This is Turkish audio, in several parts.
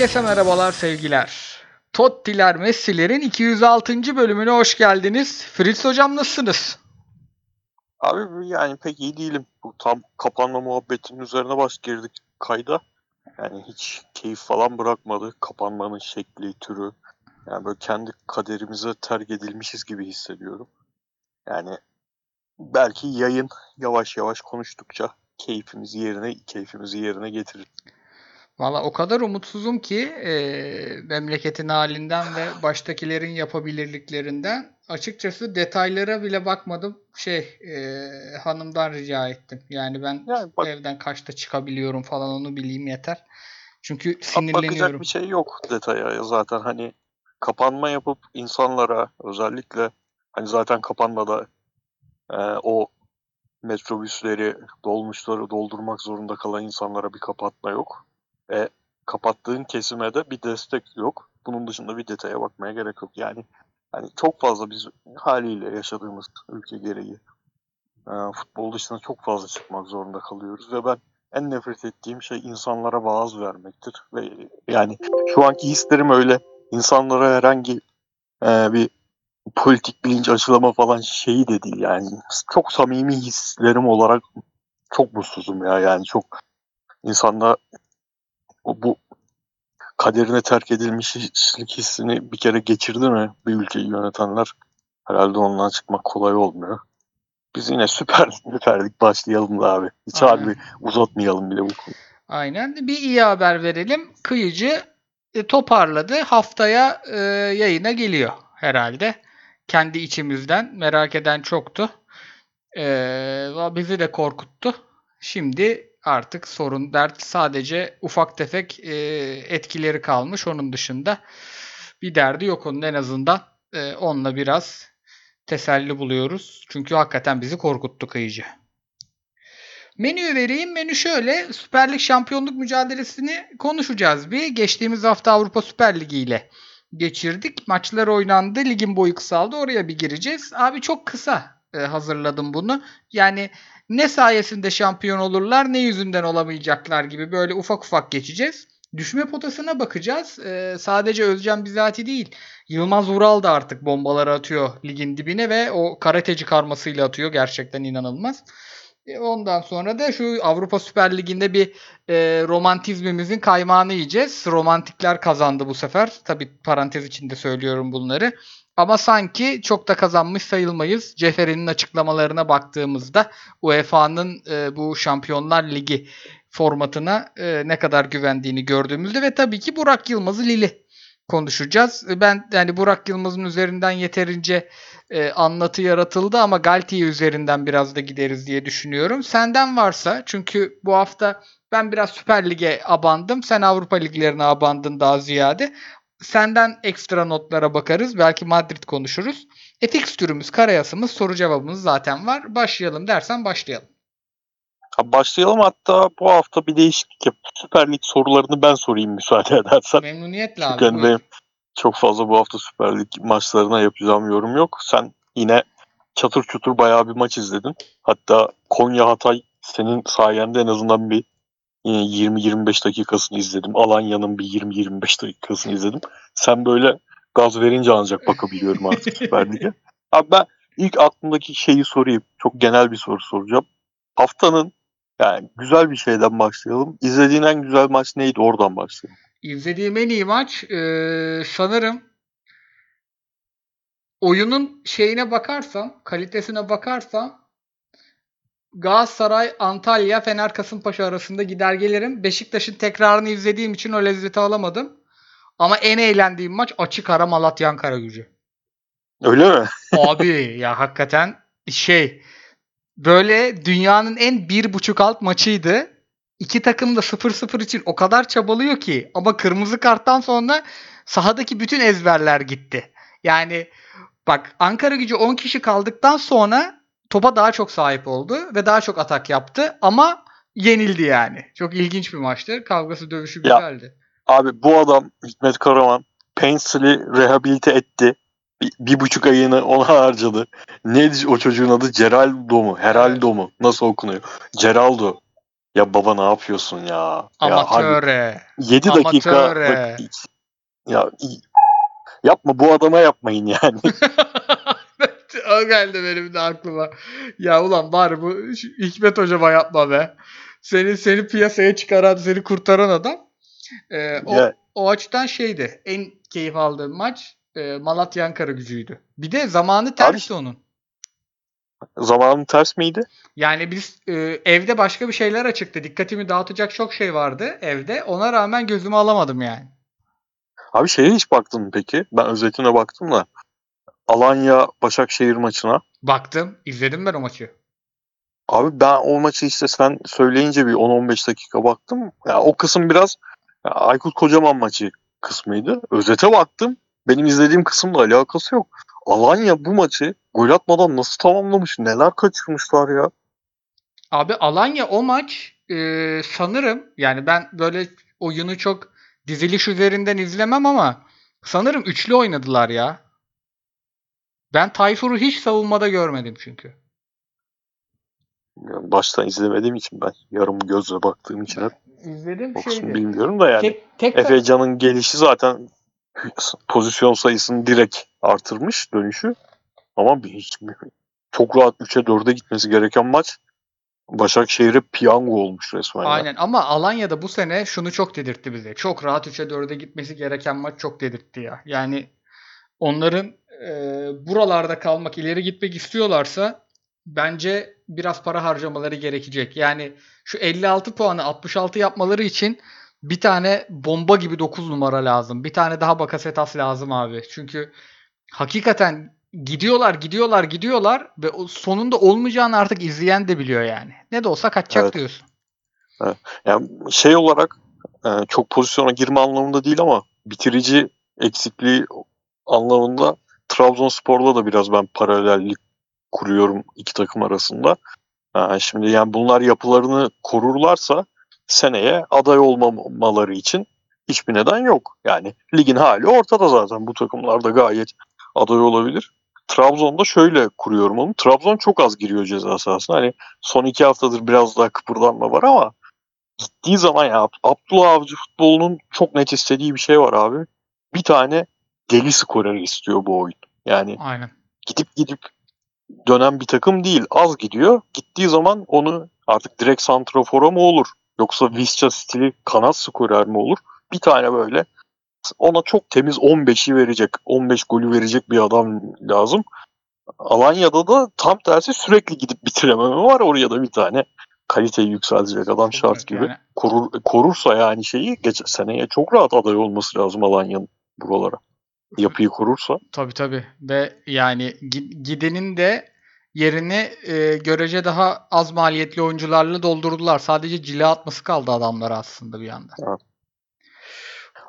Herkese merhabalar sevgiler. Tottiler Messi'lerin 206. bölümüne hoş geldiniz. Fritz hocam nasılsınız? Abi yani pek iyi değilim. Bu tam kapanma muhabbetinin üzerine baş girdik kayda. Yani hiç keyif falan bırakmadı. Kapanmanın şekli, türü. Yani böyle kendi kaderimize terk edilmişiz gibi hissediyorum. Yani belki yayın yavaş yavaş konuştukça keyfimizi yerine keyfimizi yerine getirir. Valla o kadar umutsuzum ki e, memleketin halinden ve baştakilerin yapabilirliklerinden. Açıkçası detaylara bile bakmadım. Şey e, hanımdan rica ettim. Yani ben Yani bak, evden kaçta çıkabiliyorum falan onu bileyim yeter. Çünkü bakacak sinirleniyorum. bir şey yok detaya zaten hani kapanma yapıp insanlara özellikle hani zaten kapanmada e, o metrobüsleri, dolmuşları doldurmak zorunda kalan insanlara bir kapatma yok. E, kapattığın kesime de bir destek yok. Bunun dışında bir detaya bakmaya gerek yok. Yani hani çok fazla biz haliyle yaşadığımız ülke gereği e, futbol dışında çok fazla çıkmak zorunda kalıyoruz ve ben en nefret ettiğim şey insanlara vaaz vermektir ve yani şu anki hislerim öyle insanlara herhangi e, bir politik bilinç aşılama falan şeyi de değil yani çok samimi hislerim olarak çok mutsuzum ya yani çok insanda o bu kaderine terk edilmişlik hissini bir kere geçirdi mi bir ülkeyi yönetenler herhalde ondan çıkmak kolay olmuyor. Biz yine süper süperlik başlayalım da abi. Hiç Aynen. abi uzatmayalım bile bu konuyu. Aynen. Bir iyi haber verelim. Kıyıcı e, toparladı. Haftaya e, yayına geliyor herhalde. Kendi içimizden. Merak eden çoktu. E, bizi de korkuttu. Şimdi artık sorun dert sadece ufak tefek e, etkileri kalmış. Onun dışında bir derdi yok onun en azından. E, onunla biraz teselli buluyoruz. Çünkü hakikaten bizi korkuttu kıyıcı. Menüyü vereyim. Menü şöyle. Süper Lig şampiyonluk mücadelesini konuşacağız bir. Geçtiğimiz hafta Avrupa Süper Ligi ile geçirdik. Maçlar oynandı. Ligin boyu kısaldı. Oraya bir gireceğiz. Abi çok kısa e, hazırladım bunu. Yani ne sayesinde şampiyon olurlar ne yüzünden olamayacaklar gibi böyle ufak ufak geçeceğiz. Düşme potasına bakacağız. E, sadece Özcan Bizati değil. Yılmaz Vural da artık bombaları atıyor ligin dibine ve o karateci karmasıyla atıyor. Gerçekten inanılmaz. E, Ondan sonra da şu Avrupa Süper Ligi'nde bir e, romantizmimizin kaymağını yiyeceğiz. Romantikler kazandı bu sefer. Tabi parantez içinde söylüyorum bunları. Ama sanki çok da kazanmış sayılmayız. Ceferi'nin açıklamalarına baktığımızda UEFA'nın e, bu Şampiyonlar Ligi formatına e, ne kadar güvendiğini gördüğümüzde ve tabii ki Burak Yılmaz'ı Lili konuşacağız. E, Ben yani Burak Yılmaz'ın üzerinden yeterince e, anlatı yaratıldı ama Galtier üzerinden biraz da gideriz diye düşünüyorum. Senden varsa çünkü bu hafta ben biraz Süper Lig'e abandım. Sen Avrupa Liglerine abandın daha ziyade. Senden ekstra notlara bakarız. Belki Madrid konuşuruz. E fikstürümüz, karayasımız, soru cevabımız zaten var. Başlayalım dersen başlayalım. Ha, başlayalım hatta bu hafta bir değişiklik yap. Süper Lig sorularını ben sorayım müsaade edersen. Memnuniyetle Çünkü abi. hani buyur. benim çok fazla bu hafta Süper Lig maçlarına yapacağım yorum yok. Sen yine çatır çutur bayağı bir maç izledin. Hatta Konya Hatay senin sayende en azından bir 20-25 dakikasını izledim. Alanya'nın bir 20-25 dakikasını izledim. Sen böyle gaz verince ancak bakabiliyorum artık Süper Lig'e. Abi ben ilk aklımdaki şeyi sorayım. Çok genel bir soru soracağım. Haftanın yani güzel bir şeyden başlayalım. İzlediğin en güzel maç neydi? Oradan başlayalım. İzlediğim en iyi maç eee, sanırım oyunun şeyine bakarsam, kalitesine bakarsam Galatasaray, Antalya, Fener, Kasımpaşa arasında gider gelirim. Beşiktaş'ın tekrarını izlediğim için o lezzeti alamadım. Ama en eğlendiğim maç açık ara Malatya Ankara gücü. Öyle mi? Abi ya hakikaten şey böyle dünyanın en bir buçuk alt maçıydı. İki takım da 0-0 için o kadar çabalıyor ki ama kırmızı karttan sonra sahadaki bütün ezberler gitti. Yani bak Ankara gücü 10 kişi kaldıktan sonra topa daha çok sahip oldu ve daha çok atak yaptı ama yenildi yani. Çok ilginç bir maçtı. Kavgası dövüşü Ya, güzeldi. Abi bu adam Hikmet Karaman Pencil'i rehabilite etti. Bir, bir buçuk ayını ona harcadı. Neydi o çocuğun adı? Geraldo mu? Heraldo mu? Nasıl okunuyor? Geraldo. Ya baba ne yapıyorsun ya? Ya harbi Amatöre. 7 dakika Amatöre. bak, ya yapma bu adama yapmayın yani. o geldi benim de aklıma. Ya ulan bari bu Hikmet hocama yapma be. Seni seni piyasaya çıkaran, seni kurtaran adam. Ee, o, Ya- o açıdan şeydi. En keyif aldığım maç e, Malatya Ankara gücüydü. Bir de zamanı tersti onun. Zamanın ters miydi? Yani biz e, evde başka bir şeyler açıktı. Dikkatimi dağıtacak çok şey vardı evde. Ona rağmen gözümü alamadım yani. Abi şeye hiç baktın mı peki? Ben özetine baktım da. Alanya Başakşehir maçına. Baktım, izledim ben o maçı. Abi ben o maçı işte sen söyleyince bir 10-15 dakika baktım. Ya o kısım biraz Aykut Kocaman maçı kısmıydı. Özete baktım. Benim izlediğim kısımla alakası yok. Alanya bu maçı gol atmadan nasıl tamamlamış? Neler kaçırmışlar ya? Abi Alanya o maç e, sanırım yani ben böyle oyunu çok diziliş üzerinden izlemem ama sanırım üçlü oynadılar ya. Ben Tayfur'u hiç savunmada görmedim çünkü. Yani baştan izlemediğim için ben yarım gözle baktığım için hep İzledim o şeydi. bilmiyorum da yani. Tek, tek Efe Can'ın gelişi zaten pozisyon sayısını direkt artırmış dönüşü. Ama bir hiç çok rahat 3'e 4'e gitmesi gereken maç Başakşehir'e piyango olmuş resmen. Aynen ama Alanya'da bu sene şunu çok dedirtti bize. Çok rahat 3'e 4'e gitmesi gereken maç çok dedirtti ya. Yani onların e, buralarda kalmak, ileri gitmek istiyorlarsa bence biraz para harcamaları gerekecek. Yani şu 56 puanı 66 yapmaları için bir tane bomba gibi 9 numara lazım. Bir tane daha Bakasetas lazım abi. Çünkü hakikaten gidiyorlar, gidiyorlar, gidiyorlar ve sonunda olmayacağını artık izleyen de biliyor yani. Ne de olsa kaçacak Evet. diyorsun. Yani şey olarak e, çok pozisyona girme anlamında değil ama bitirici eksikliği anlamında Trabzonspor'la da biraz ben paralellik kuruyorum iki takım arasında. Ha, şimdi yani bunlar yapılarını korurlarsa seneye aday olmamaları için hiçbir neden yok. Yani ligin hali ortada zaten. Bu takımlar da gayet aday olabilir. Trabzon'da şöyle kuruyorum onu. Trabzon çok az giriyor ceza sahasına. Hani son iki haftadır biraz daha kıpırdanma var ama gittiği zaman ya Abdullah Avcı futbolunun çok net istediği bir şey var abi. Bir tane deli skorer istiyor bu oyun. Yani Aynen. gidip gidip dönen bir takım değil. Az gidiyor. Gittiği zaman onu artık direkt santrafora mı olur? Yoksa Visca stili kanat skorer mi olur? Bir tane böyle ona çok temiz 15'i verecek, 15 golü verecek bir adam lazım. Alanya'da da tam tersi sürekli gidip bitirememe var. Oraya da bir tane kaliteyi yükseltecek adam şart gibi. Yani Korur, korursa yani şeyi geçen seneye çok rahat aday olması lazım Alanya'nın buralara. Yapıyı korursa. Tabii tabii. Ve yani gi- gidenin de yerini e, görece daha az maliyetli oyuncularla doldurdular. Sadece cila atması kaldı adamlara aslında bir anda.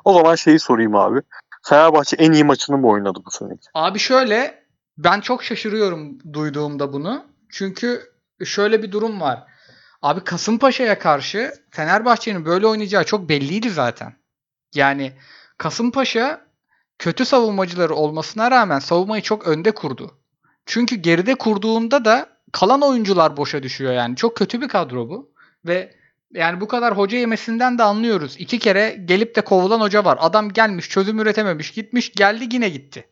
O zaman şeyi sorayım abi. Fenerbahçe en iyi maçını mı oynadı bu sene? Abi şöyle ben çok şaşırıyorum duyduğumda bunu. Çünkü şöyle bir durum var. Abi Kasımpaşa'ya karşı Fenerbahçe'nin böyle oynayacağı çok belliydi zaten. Yani Kasımpaşa kötü savunmacıları olmasına rağmen savunmayı çok önde kurdu. Çünkü geride kurduğunda da kalan oyuncular boşa düşüyor yani. Çok kötü bir kadro bu. Ve yani bu kadar hoca yemesinden de anlıyoruz. İki kere gelip de kovulan hoca var. Adam gelmiş çözüm üretememiş gitmiş geldi yine gitti.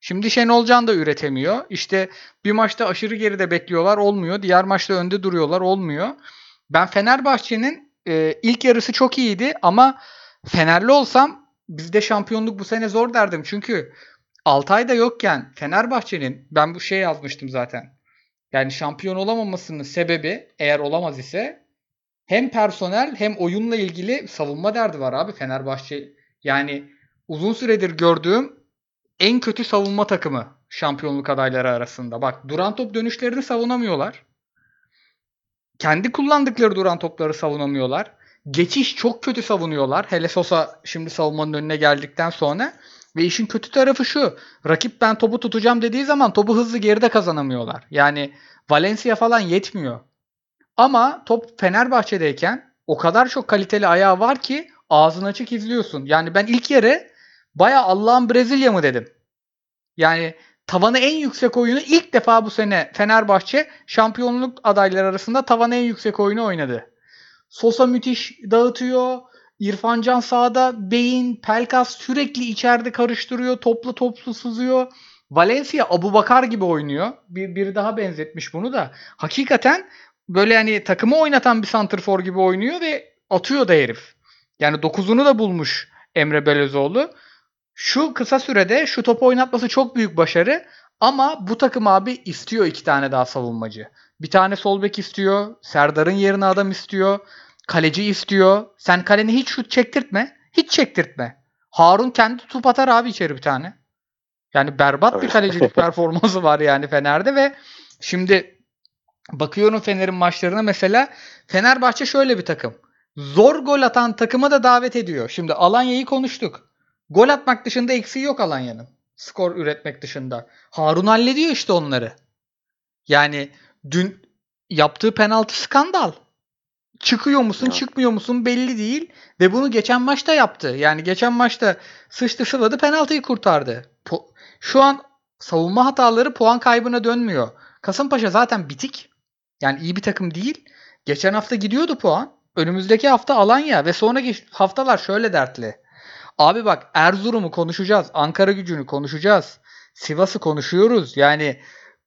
Şimdi Şenol Can da üretemiyor. İşte bir maçta aşırı geride bekliyorlar olmuyor. Diğer maçta önde duruyorlar olmuyor. Ben Fenerbahçe'nin e, ilk yarısı çok iyiydi ama Fenerli olsam bizde şampiyonluk bu sene zor derdim. Çünkü Altay'da yokken Fenerbahçe'nin ben bu şey yazmıştım zaten. Yani şampiyon olamamasının sebebi eğer olamaz ise hem personel hem oyunla ilgili savunma derdi var abi Fenerbahçe. Yani uzun süredir gördüğüm en kötü savunma takımı şampiyonluk adayları arasında. Bak duran top dönüşlerini savunamıyorlar. Kendi kullandıkları duran topları savunamıyorlar. Geçiş çok kötü savunuyorlar. Hele Sosa şimdi savunmanın önüne geldikten sonra. Ve işin kötü tarafı şu. Rakip ben topu tutacağım dediği zaman topu hızlı geride kazanamıyorlar. Yani Valencia falan yetmiyor. Ama top Fenerbahçe'deyken o kadar çok kaliteli ayağı var ki ağzını açık izliyorsun. Yani ben ilk yere baya Allah'ın Brezilya mı dedim. Yani tavanı en yüksek oyunu ilk defa bu sene Fenerbahçe şampiyonluk adayları arasında tavanı en yüksek oyunu oynadı. Sosa müthiş dağıtıyor. İrfan Can sağda, Beyin, Pelkas sürekli içeride karıştırıyor. Toplu toplu sızıyor. Valencia Abu Bakar gibi oynuyor. Bir, biri daha benzetmiş bunu da. Hakikaten böyle hani takımı oynatan bir santrfor gibi oynuyor ve atıyor da herif. Yani dokuzunu da bulmuş Emre Belözoğlu. Şu kısa sürede şu topu oynatması çok büyük başarı. Ama bu takım abi istiyor iki tane daha savunmacı. Bir tane sol bek istiyor. Serdar'ın yerine adam istiyor. Kaleci istiyor. Sen kaleni hiç şut çektirtme. Hiç çektirtme. Harun kendi tutup atar abi içeri bir tane. Yani berbat bir kalecilik performansı var yani Fener'de ve şimdi bakıyorum Fener'in maçlarına mesela Fenerbahçe şöyle bir takım. Zor gol atan takıma da davet ediyor. Şimdi Alanya'yı konuştuk. Gol atmak dışında eksiği yok Alanya'nın. Skor üretmek dışında. Harun hallediyor işte onları. Yani dün yaptığı penaltı skandal. Çıkıyor musun, Evet. çıkmıyor musun belli değil. Ve bunu geçen maçta yaptı. Yani geçen maçta sıçtı sıvadı penaltıyı kurtardı. Po- Şu an savunma hataları puan kaybına dönmüyor. Kasımpaşa zaten bitik. Yani iyi bir takım değil. Geçen hafta gidiyordu puan. Önümüzdeki hafta Alanya ve sonraki haftalar şöyle dertli. Abi bak Erzurum'u konuşacağız. Ankara gücünü konuşacağız. Sivas'ı konuşuyoruz. Yani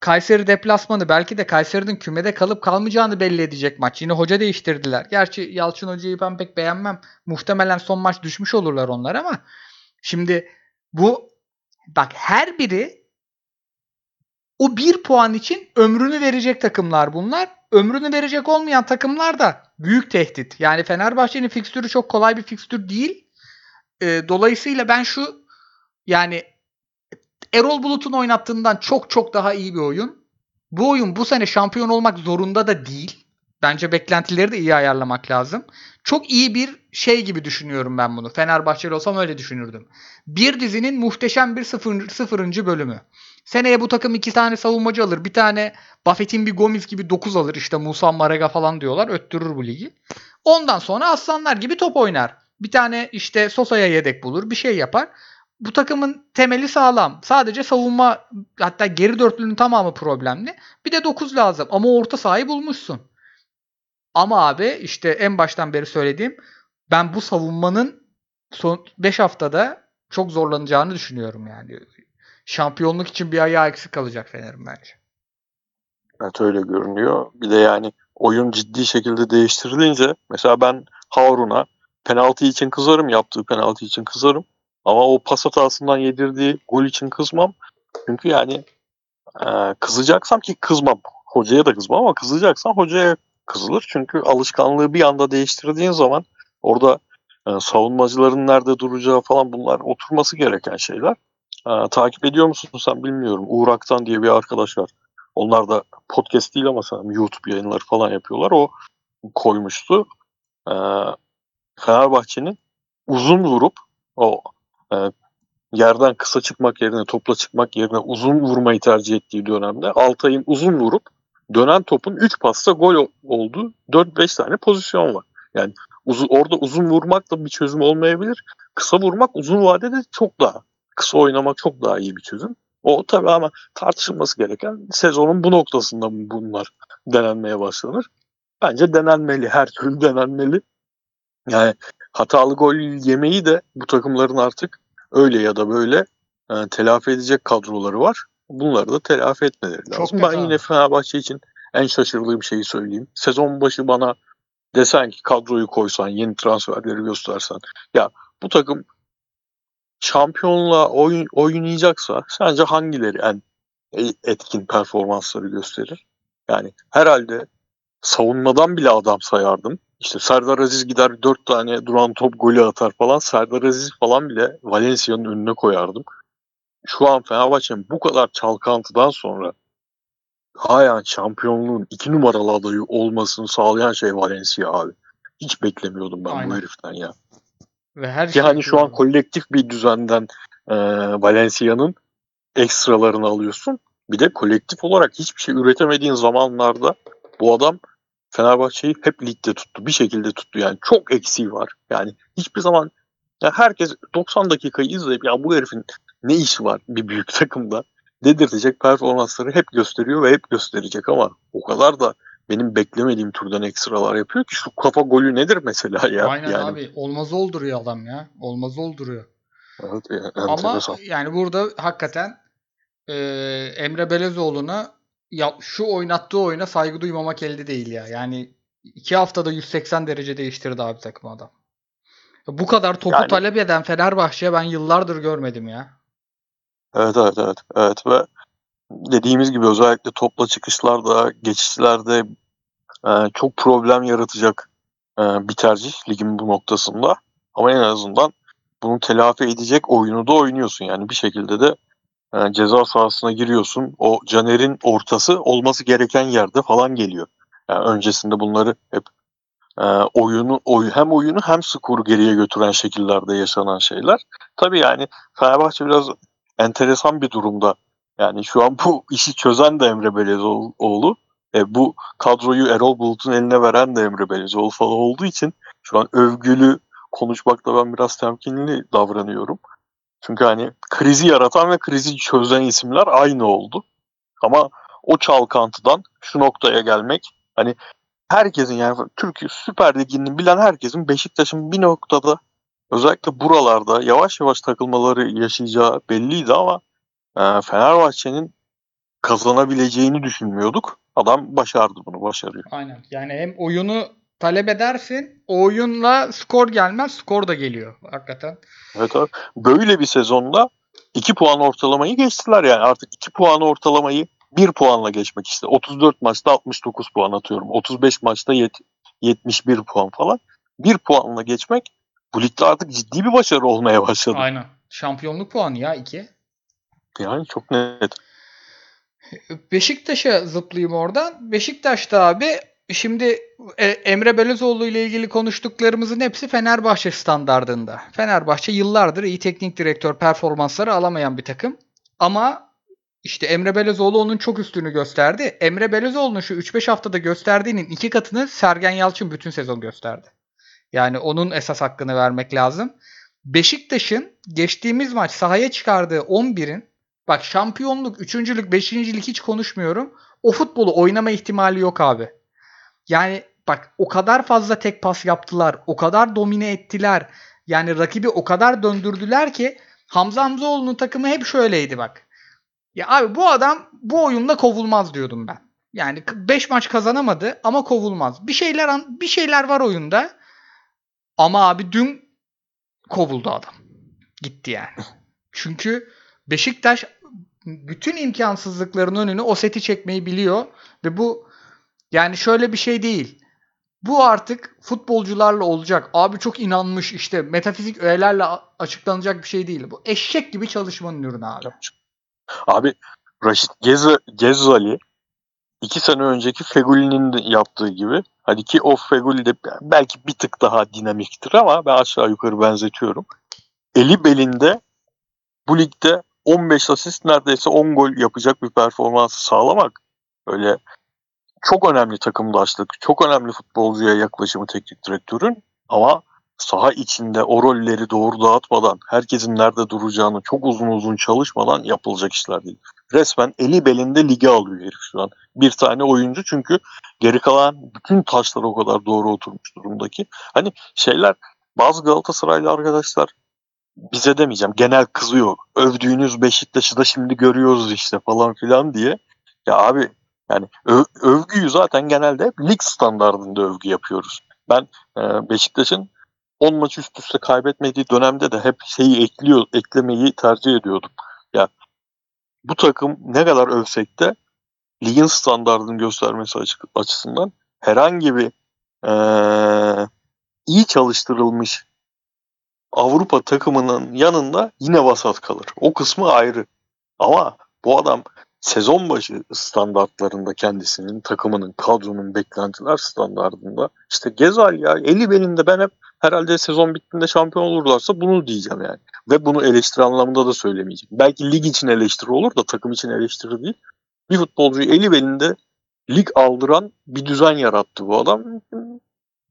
Kayseri deplasmanı belki de Kayseri'nin kümede kalıp kalmayacağını belli edecek maç. Yine hoca değiştirdiler. Gerçi Yalçın Hoca'yı ben pek beğenmem. Muhtemelen son maç düşmüş olurlar onlar ama şimdi bu bak her biri o bir puan için ömrünü verecek takımlar bunlar. Ömrünü verecek olmayan takımlar da büyük tehdit. Yani Fenerbahçe'nin fikstürü çok kolay bir fikstür değil. Ee, dolayısıyla ben şu yani Erol Bulut'un oynattığından çok çok daha iyi bir oyun. Bu oyun bu sene şampiyon olmak zorunda da değil. Bence beklentileri de iyi ayarlamak lazım. Çok iyi bir şey gibi düşünüyorum ben bunu. Fenerbahçeli olsam öyle düşünürdüm. Bir dizinin muhteşem bir sıfır, sıfırıncı bölümü. Seneye bu takım iki tane savunmacı alır. Bir tane Buffett'in bir Gomis gibi 9 alır. İşte Musa Marega falan diyorlar. Öttürür bu ligi. Ondan sonra aslanlar gibi top oynar. Bir tane işte Sosa'ya yedek bulur. Bir şey yapar. Bu takımın temeli sağlam. Sadece savunma hatta geri dörtlünün tamamı problemli. Bir de 9 lazım. Ama orta sahayı bulmuşsun. Ama abi işte en baştan beri söylediğim ben bu savunmanın son 5 haftada çok zorlanacağını düşünüyorum yani. Şampiyonluk için bir ayağı eksik kalacak Fener'in bence. Evet öyle görünüyor. Bir de yani oyun ciddi şekilde değiştirilince mesela ben Harun'a penaltı için kızarım. Yaptığı penaltı için kızarım. Ama o pas hatasından yedirdiği gol için kızmam. Çünkü yani e, kızacaksam ki kızmam. Hocaya da kızmam ama kızacaksam hocaya kızılır. Çünkü alışkanlığı bir anda değiştirdiğin zaman orada e, savunmacıların nerede duracağı falan bunlar oturması gereken şeyler. E, takip ediyor musun sen bilmiyorum. Uğur Aktan diye bir arkadaş var. Onlar da podcast değil ama sanırım YouTube yayınları falan yapıyorlar. O koymuştu. E, Fenerbahçe'nin uzun vurup o e, yerden kısa çıkmak yerine topla çıkmak yerine uzun vurmayı tercih ettiği dönemde Altay'ın uzun vurup dönen topun 3 pasta gol o- olduğu 4-5 tane pozisyon var. Yani uzun, orada uzun vurmak da bir çözüm olmayabilir. Kısa vurmak uzun vadede çok daha kısa oynamak çok daha iyi bir çözüm. O tabii ama tartışılması gereken sezonun bu noktasında bunlar denenmeye başlanır. Bence denenmeli. Her türlü denenmeli. Yani hatalı gol yemeyi de bu takımların artık öyle ya da böyle e, telafi edecek kadroları var. Bunları da telafi etmeleri Çok lazım. kötü Ben yine Fenerbahçe için en şaşırdığım şeyi söyleyeyim. Sezon başı bana desen ki kadroyu koysan, yeni transferleri göstersen. Ya bu takım şampiyonla oyun, oynayacaksa sence hangileri en e- etkin performansları gösterir? Yani herhalde savunmadan bile adam sayardım. İşte Serdar Aziz gider 4 tane duran top golü atar falan. Serdar Aziz falan bile Valencia'nın önüne koyardım. Şu an Fenerbahçe'nin bu kadar çalkantıdan sonra hala şampiyonluğun iki numaralı adayı olmasını sağlayan şey Valencia abi. Hiç beklemiyordum ben Aynen. bu heriften ya. Ve her Ki şey hani şu an kolektif bir düzenden e, Valencia'nın ekstralarını alıyorsun. Bir de kolektif olarak hiçbir şey üretemediğin zamanlarda bu adam Fenerbahçe'yi hep ligde tuttu. Bir şekilde tuttu yani. Çok eksiği var. Yani hiçbir zaman ya herkes 90 dakikayı izleyip ya bu herifin ne işi var bir büyük takımda dedirtecek performansları hep gösteriyor ve hep gösterecek ama o kadar da benim beklemediğim türden ekstralar yapıyor ki şu kafa golü nedir mesela ya? Aynen yani, abi. Olmaz olduruyor adam ya. Olmaz olduruyor. Evet, Ama enteresan. yani burada hakikaten e, Emre Belezoğlu'na ya, şu oynattığı oyuna saygı duymamak elde değil ya. Yani iki haftada 180 derece değiştirdi abi takım adam. Bu kadar topu Yani- talep eden Fenerbahçe ben yıllardır görmedim ya. Evet evet evet. Evet ve dediğimiz gibi özellikle topla çıkışlarda, geçişlerde e, çok problem yaratacak e, bir tercih ligin bu noktasında. Ama en azından bunu telafi edecek oyunu da oynuyorsun. Yani bir şekilde de e, ceza sahasına giriyorsun. O Caner'in ortası olması gereken yerde falan geliyor. Yani öncesinde bunları hep e, oyunu oy, hem oyunu hem skoru geriye götüren şekillerde yaşanan şeyler. Tabii yani Fenerbahçe biraz enteresan bir durumda. Yani şu an bu işi çözen de Emre Belezoğlu. E, bu kadroyu Erol Bulut'un eline veren de Emre Belezoğlu falan olduğu için şu an övgülü konuşmakta ben biraz temkinli davranıyorum. Çünkü hani krizi yaratan ve krizi çözen isimler aynı oldu. Ama o çalkantıdan şu noktaya gelmek hani herkesin yani Türkiye Süper Ligi'ni bilen herkesin Beşiktaş'ın bir noktada özellikle buralarda yavaş yavaş takılmaları yaşayacağı belliydi ama e, Fenerbahçe'nin kazanabileceğini düşünmüyorduk. Adam başardı bunu, başarıyor. Aynen. Yani hem oyunu talep edersin. O oyunla skor gelmez. Skor da geliyor hakikaten. Evet abi. Böyle bir sezonda 2 puan ortalamayı geçtiler yani. Artık 2 puan ortalamayı 1 puanla geçmek işte. 34 maçta 69 puan atıyorum. 35 maçta yet- 71 puan falan. 1 puanla geçmek bu ligde artık ciddi bir başarı olmaya başladı. Aynen. Şampiyonluk puanı ya 2. Yani çok net. Beşiktaş'a zıplayayım oradan. Beşiktaş'ta abi şimdi e, Emre Belözoğlu ile ilgili konuştuklarımızın hepsi Fenerbahçe standardında. Fenerbahçe yıllardır iyi teknik direktör performansları alamayan bir takım. Ama işte Emre Belözoğlu onun çok üstünü gösterdi. Emre Belözoğlu'nun şu 3-5 haftada gösterdiğinin iki katını Sergen Yalçın bütün sezon gösterdi. Yani onun esas hakkını vermek lazım. Beşiktaş'ın geçtiğimiz maç sahaya çıkardığı 11'in Bak şampiyonluk, üçüncülük, beşincilik hiç konuşmuyorum. O futbolu oynama ihtimali yok abi. Yani bak o kadar fazla tek pas yaptılar. O kadar domine ettiler. Yani rakibi o kadar döndürdüler ki Hamza Hamzaoğlu'nun takımı hep şöyleydi bak. Ya abi bu adam bu oyunda kovulmaz diyordum ben. Yani 5 maç kazanamadı ama kovulmaz. Bir şeyler an- bir şeyler var oyunda. Ama abi dün kovuldu adam. Gitti yani. Çünkü Beşiktaş bütün imkansızlıkların önünü o seti çekmeyi biliyor ve bu yani şöyle bir şey değil. Bu artık futbolcularla olacak. Abi çok inanmış işte metafizik öğelerle açıklanacak bir şey değil. Bu eşek gibi çalışmanın ürünü abi. Abi Raşit Gez Gezzali iki sene önceki Feguli'nin yaptığı gibi hadi ki o Feguli de belki bir tık daha dinamiktir ama ben aşağı yukarı benzetiyorum. Eli belinde bu ligde 15 asist neredeyse 10 gol yapacak bir performansı sağlamak öyle çok önemli takımdaşlık, çok önemli futbolcuya yaklaşımı teknik direktörün ama saha içinde o rolleri doğru dağıtmadan, herkesin nerede duracağını çok uzun uzun çalışmadan yapılacak işler değil. Resmen eli belinde lige alıyor herif şu an. Bir tane oyuncu çünkü geri kalan bütün taşlar o kadar doğru oturmuş durumdaki. Hani şeyler bazı Galatasaraylı arkadaşlar bize demeyeceğim genel kızıyor. Övdüğünüz Beşiktaş'ı da şimdi görüyoruz işte falan filan diye. Ya abi yani övgüyü zaten genelde hep lig standartında övgü yapıyoruz. Ben e, Beşiktaş'ın 10 maç üst üste kaybetmediği dönemde de hep şeyi ekliyor, eklemeyi tercih ediyordum. Ya bu takım ne kadar övsek de ligin standartını göstermesi açık, açısından herhangi bir e, iyi çalıştırılmış Avrupa takımının yanında yine vasat kalır. O kısmı ayrı. Ama bu adam sezon başı standartlarında kendisinin, takımının, kadronun beklentiler standartında işte Gezal ya eli belinde ben hep herhalde sezon bittiğinde şampiyon olurlarsa bunu diyeceğim yani. Ve bunu eleştiri anlamında da söylemeyeceğim. Belki lig için eleştiri olur da takım için eleştiri değil. Bir futbolcuyu eli belinde lig aldıran bir düzen yarattı bu adam.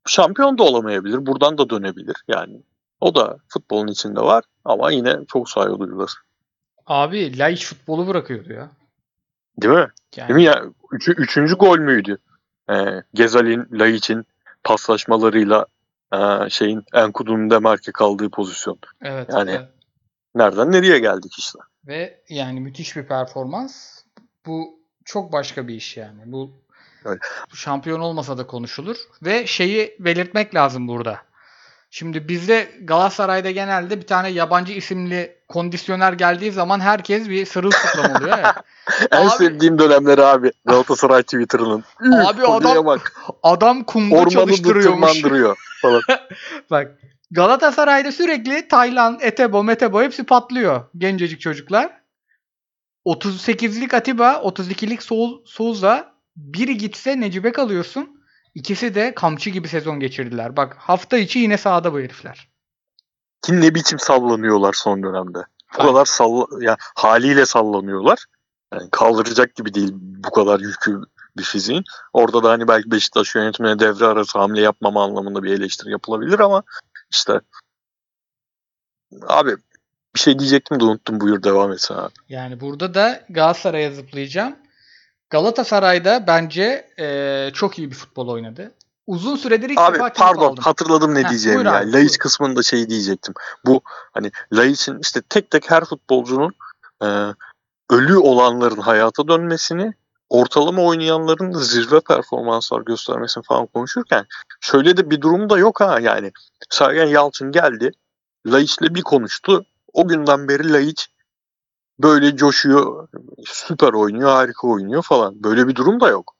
Şampiyon da olamayabilir. Buradan da dönebilir yani. O da futbolun içinde var ama yine çok saygı duyulur. Abi Laiç futbolu bırakıyordu ya. Değil mi? Yani Değil mi ya? Üçü, üçüncü gol müydü? e, Gezal'in, Laiç'in paslaşmalarıyla e, şeyin Enkudu'nun Demarke kaldığı pozisyon. Evet. Yani evet. nereden nereye geldik işte. Ve yani müthiş bir performans. Bu çok başka bir iş yani. Bu Evet. şampiyon olmasa da konuşulur. Ve şeyi belirtmek lazım burada. Şimdi bizde Galatasaray'da genelde bir tane yabancı isimli kondisyoner geldiği zaman herkes bir sırılsıklam oluyor ya. En Abi- sevdiğim dönemleri abi Galatasaray Twitter'ının. Abi adam bak adam kumda ormanı çalıştırıyormuş. falan. Bak Galatasaray'da sürekli Taylan, Etebo, Metebo hepsi patlıyor. Gencecik çocuklar. 38'lik Atiba, 32'lik Sou- Souza. Biri gitse Necibe kalıyorsun. İkisi de kamçı gibi sezon geçirdiler. Bak hafta içi yine sahada bu herifler. Kim ne biçim sallanıyorlar son dönemde. Bu Aynen. kadar salla yani haliyle sallanıyorlar. Yani kaldıracak gibi değil bu kadar yükü bir fiziğin. Orada da hani belki Beşiktaş yönetimine devre arası hamle yapmama anlamında bir eleştiri yapılabilir ama işte abi bir şey diyecektim de unuttum buyur devam et sen abi. Yani burada da Galatasaray'a zıplayacağım. Galatasaray'da bence eee, çok iyi bir futbol oynadı. Uzun süredir ilk Abi defa pardon aldım. hatırladım ne Heh, diyeceğimi ya. abi, Laiç kısmında şey diyecektim. Bu hani Laiç'in işte tek tek her futbolcunun e, ölü olanların hayata dönmesini ortalama oynayanların da zirve performanslar göstermesini falan konuşurken şöyle de bir durum da yok ha yani. Sergen Yalçın geldi. Laiç'le bir konuştu. O günden beri Laiç böyle coşuyor, süper oynuyor, harika oynuyor falan. Böyle bir durum da yok.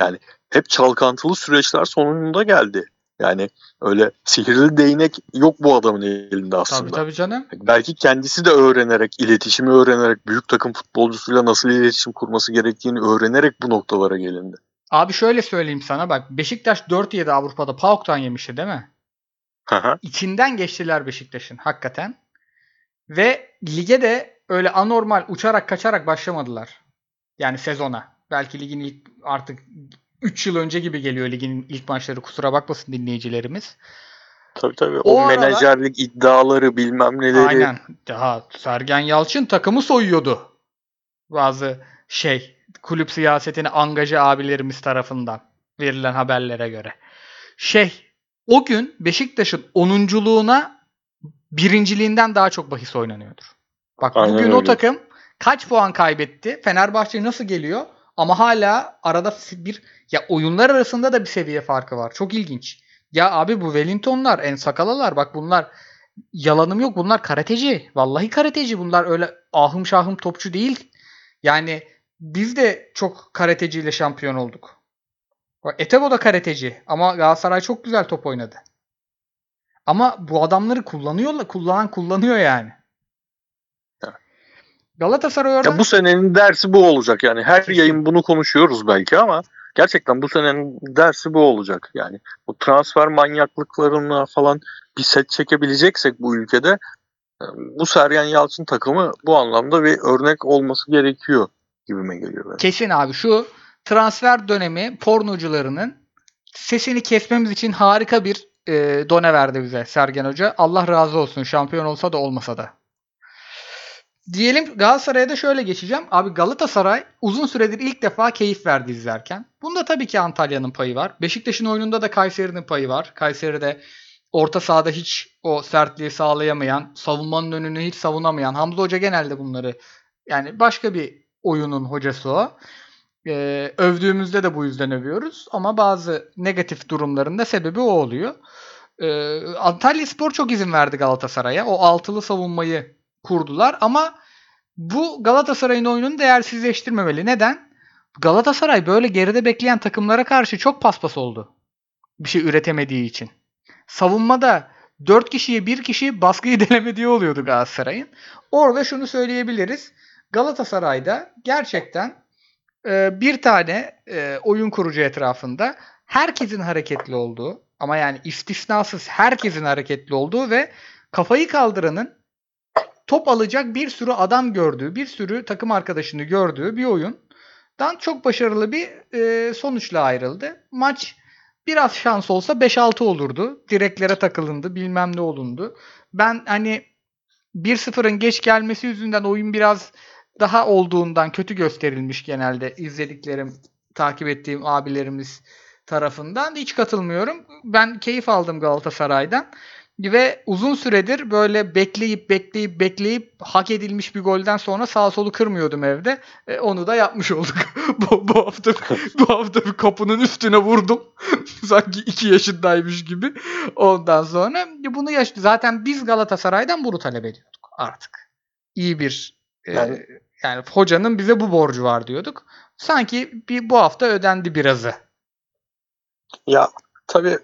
Yani hep çalkantılı süreçler sonunda geldi. Yani öyle sihirli değnek yok bu adamın elinde aslında. Tabii tabii canım. Belki kendisi de öğrenerek, iletişimi öğrenerek, büyük takım futbolcusuyla nasıl iletişim kurması gerektiğini öğrenerek bu noktalara gelindi. Abi şöyle söyleyeyim sana bak Beşiktaş 4 yedi Avrupa'da PAOK'tan yemişti değil mi? Hı hı. İçinden geçtiler Beşiktaş'ın hakikaten. Ve lige de öyle anormal uçarak kaçarak başlamadılar. Yani sezona. Belki ligin ilk artık 3 yıl önce gibi geliyor ligin ilk maçları kusura bakmasın dinleyicilerimiz. tabii tabii. O O, aralar- menajerlik iddiaları bilmem neleri. Aynen. Daha Sergen Yalçın takımı soyuyordu. Bazı şey kulüp siyasetini angaje abilerimiz tarafından verilen haberlere göre. Şey o gün Beşiktaş'ın 10'unculuğuna birinciliğinden daha çok bahis oynanıyordur. Bak Aynen bugün o öyle. takım kaç puan kaybetti? Fenerbahçe nasıl geliyor? Ama hala arada bir ya oyunlar arasında da bir seviye farkı var. Çok ilginç. Ya abi bu Wellingtonlar, en sakalalar bak bunlar yalanım yok. Bunlar karateci. Vallahi karateci. Bunlar öyle ahım şahım topçu değil. Yani biz de çok karateciyle şampiyon olduk. Etebo da karateci ama Galatasaray çok güzel top oynadı. Ama bu adamları kullanıyorlar. Kullanan kullanıyor yani. Galatasaray orada Ya bu senenin dersi bu olacak yani. Her Kesin. yayın bunu konuşuyoruz belki ama gerçekten bu senenin dersi bu olacak. Yani bu transfer manyaklıklarına falan bir set çekebileceksek bu ülkede e, bu Sergen Yalçın takımı bu anlamda bir örnek olması gerekiyor gibime geliyor. benim. Kesin abi şu transfer dönemi pornocularının sesini kesmemiz için harika bir e, done verdi bize Sergen Hoca. Allah razı olsun şampiyon olsa da olmasa da. Diyelim Galatasaray'a da şöyle geçeceğim. Abi Galatasaray uzun süredir ilk defa keyif verdi izlerken. Bunda tabii ki Antalya'nın payı var. Beşiktaş'ın oyununda da Kayseri'nin payı var. Kayseri'de orta sahada hiç o sertliği sağlayamayan, savunmanın önünü hiç savunamayan. Hamza Hoca genelde bunları yani başka bir oyunun hocası o. Ee, övdüğümüzde de bu yüzden övüyoruz. Ama bazı negatif durumlarında sebebi o oluyor. Ee, Antalya Spor çok izin verdi Galatasaray'a. O altılı savunmayı kurdular ama bu Galatasaray'ın oyununu değersizleştirmemeli. Neden? Galatasaray böyle geride bekleyen takımlara karşı çok paspas oldu. Bir şey üretemediği için. Savunmada 4 kişiye 1 kişi baskıyı denemediği oluyordu Galatasaray'ın. Orada şunu söyleyebiliriz. Galatasaray'da gerçekten e, bir tane e, oyun kurucu etrafında herkesin hareketli olduğu ama yani istisnasız herkesin hareketli olduğu ve kafayı kaldıranın top alacak bir sürü adam gördüğü, bir sürü takım arkadaşını gördüğü bir oyundan çok başarılı bir e, sonuçla ayrıldı. Maç biraz şans olsa 5-6 olurdu. Direklere takılındı, bilmem ne olundu. Ben hani 1-0'ın geç gelmesi yüzünden oyun biraz daha olduğundan kötü gösterilmiş genelde izlediklerim, takip ettiğim abilerimiz tarafından hiç katılmıyorum. Ben keyif aldım Galatasaray'dan. Ve uzun süredir böyle bekleyip bekleyip bekleyip hak edilmiş bir golden sonra sağ solu kırmıyordum evde. E, onu da yapmış olduk. bu, bu hafta bu hafta bir kapının üstüne vurdum. Sanki iki yaşındaymış gibi. Ondan sonra bunu yaş zaten biz Galatasaray'dan bunu talep ediyorduk artık. İyi bir e, yani, yani hocanın bize bu borcu var diyorduk. Sanki bir bu hafta ödendi birazı. Ya tabii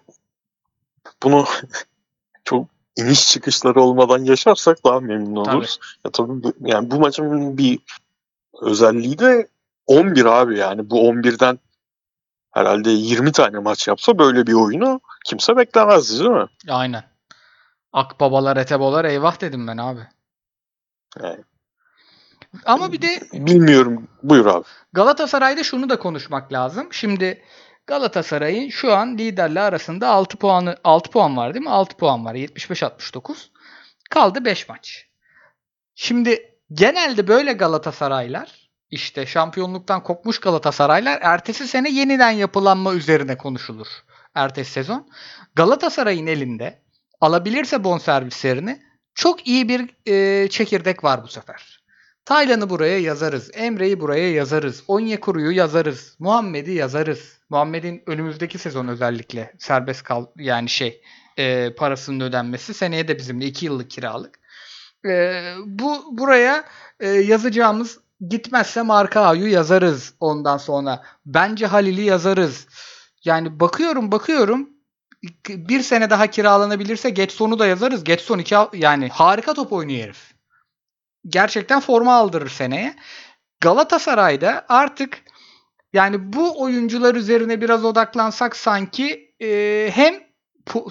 bunu çok iniş çıkışları olmadan yaşarsak daha memnun oluruz. Tabii. Ya tabii yani bu maçın bir özelliği de 11 abi yani bu 11'den herhalde 20 tane maç yapsa böyle bir oyunu kimse beklemez değil mi? Aynen. Akbabalar, etebolar eyvah dedim ben abi. Yani. Ama bir de bilmiyorum. Buyur abi. Galatasaray'da şunu da konuşmak lazım. Şimdi Galatasaray'ın şu an liderle arasında 6 puanı 6 puan var değil mi? 6 puan var. 75-69. Kaldı 5 maç. Şimdi genelde böyle Galatasaraylar işte şampiyonluktan kopmuş Galatasaraylar ertesi sene yeniden yapılanma üzerine konuşulur. Ertesi sezon. Galatasaray'ın elinde alabilirse bonservislerini çok iyi bir e, çekirdek var bu sefer. Taylan'ı buraya yazarız. Emre'yi buraya yazarız. Onyekuru'yu yazarız. Muhammed'i yazarız. Muhammed'in önümüzdeki sezon özellikle serbest kal yani şey e, parasının ödenmesi seneye de bizimle 2 yıllık kiralık. E, bu buraya e, yazacağımız gitmezse marka A'yu yazarız ondan sonra. Bence Halil'i yazarız. Yani bakıyorum bakıyorum bir sene daha kiralanabilirse Getson'u da yazarız. Getson 2 yani harika top oynuyor herif gerçekten forma aldırır seneye. Galatasaray'da artık yani bu oyuncular üzerine biraz odaklansak sanki e, hem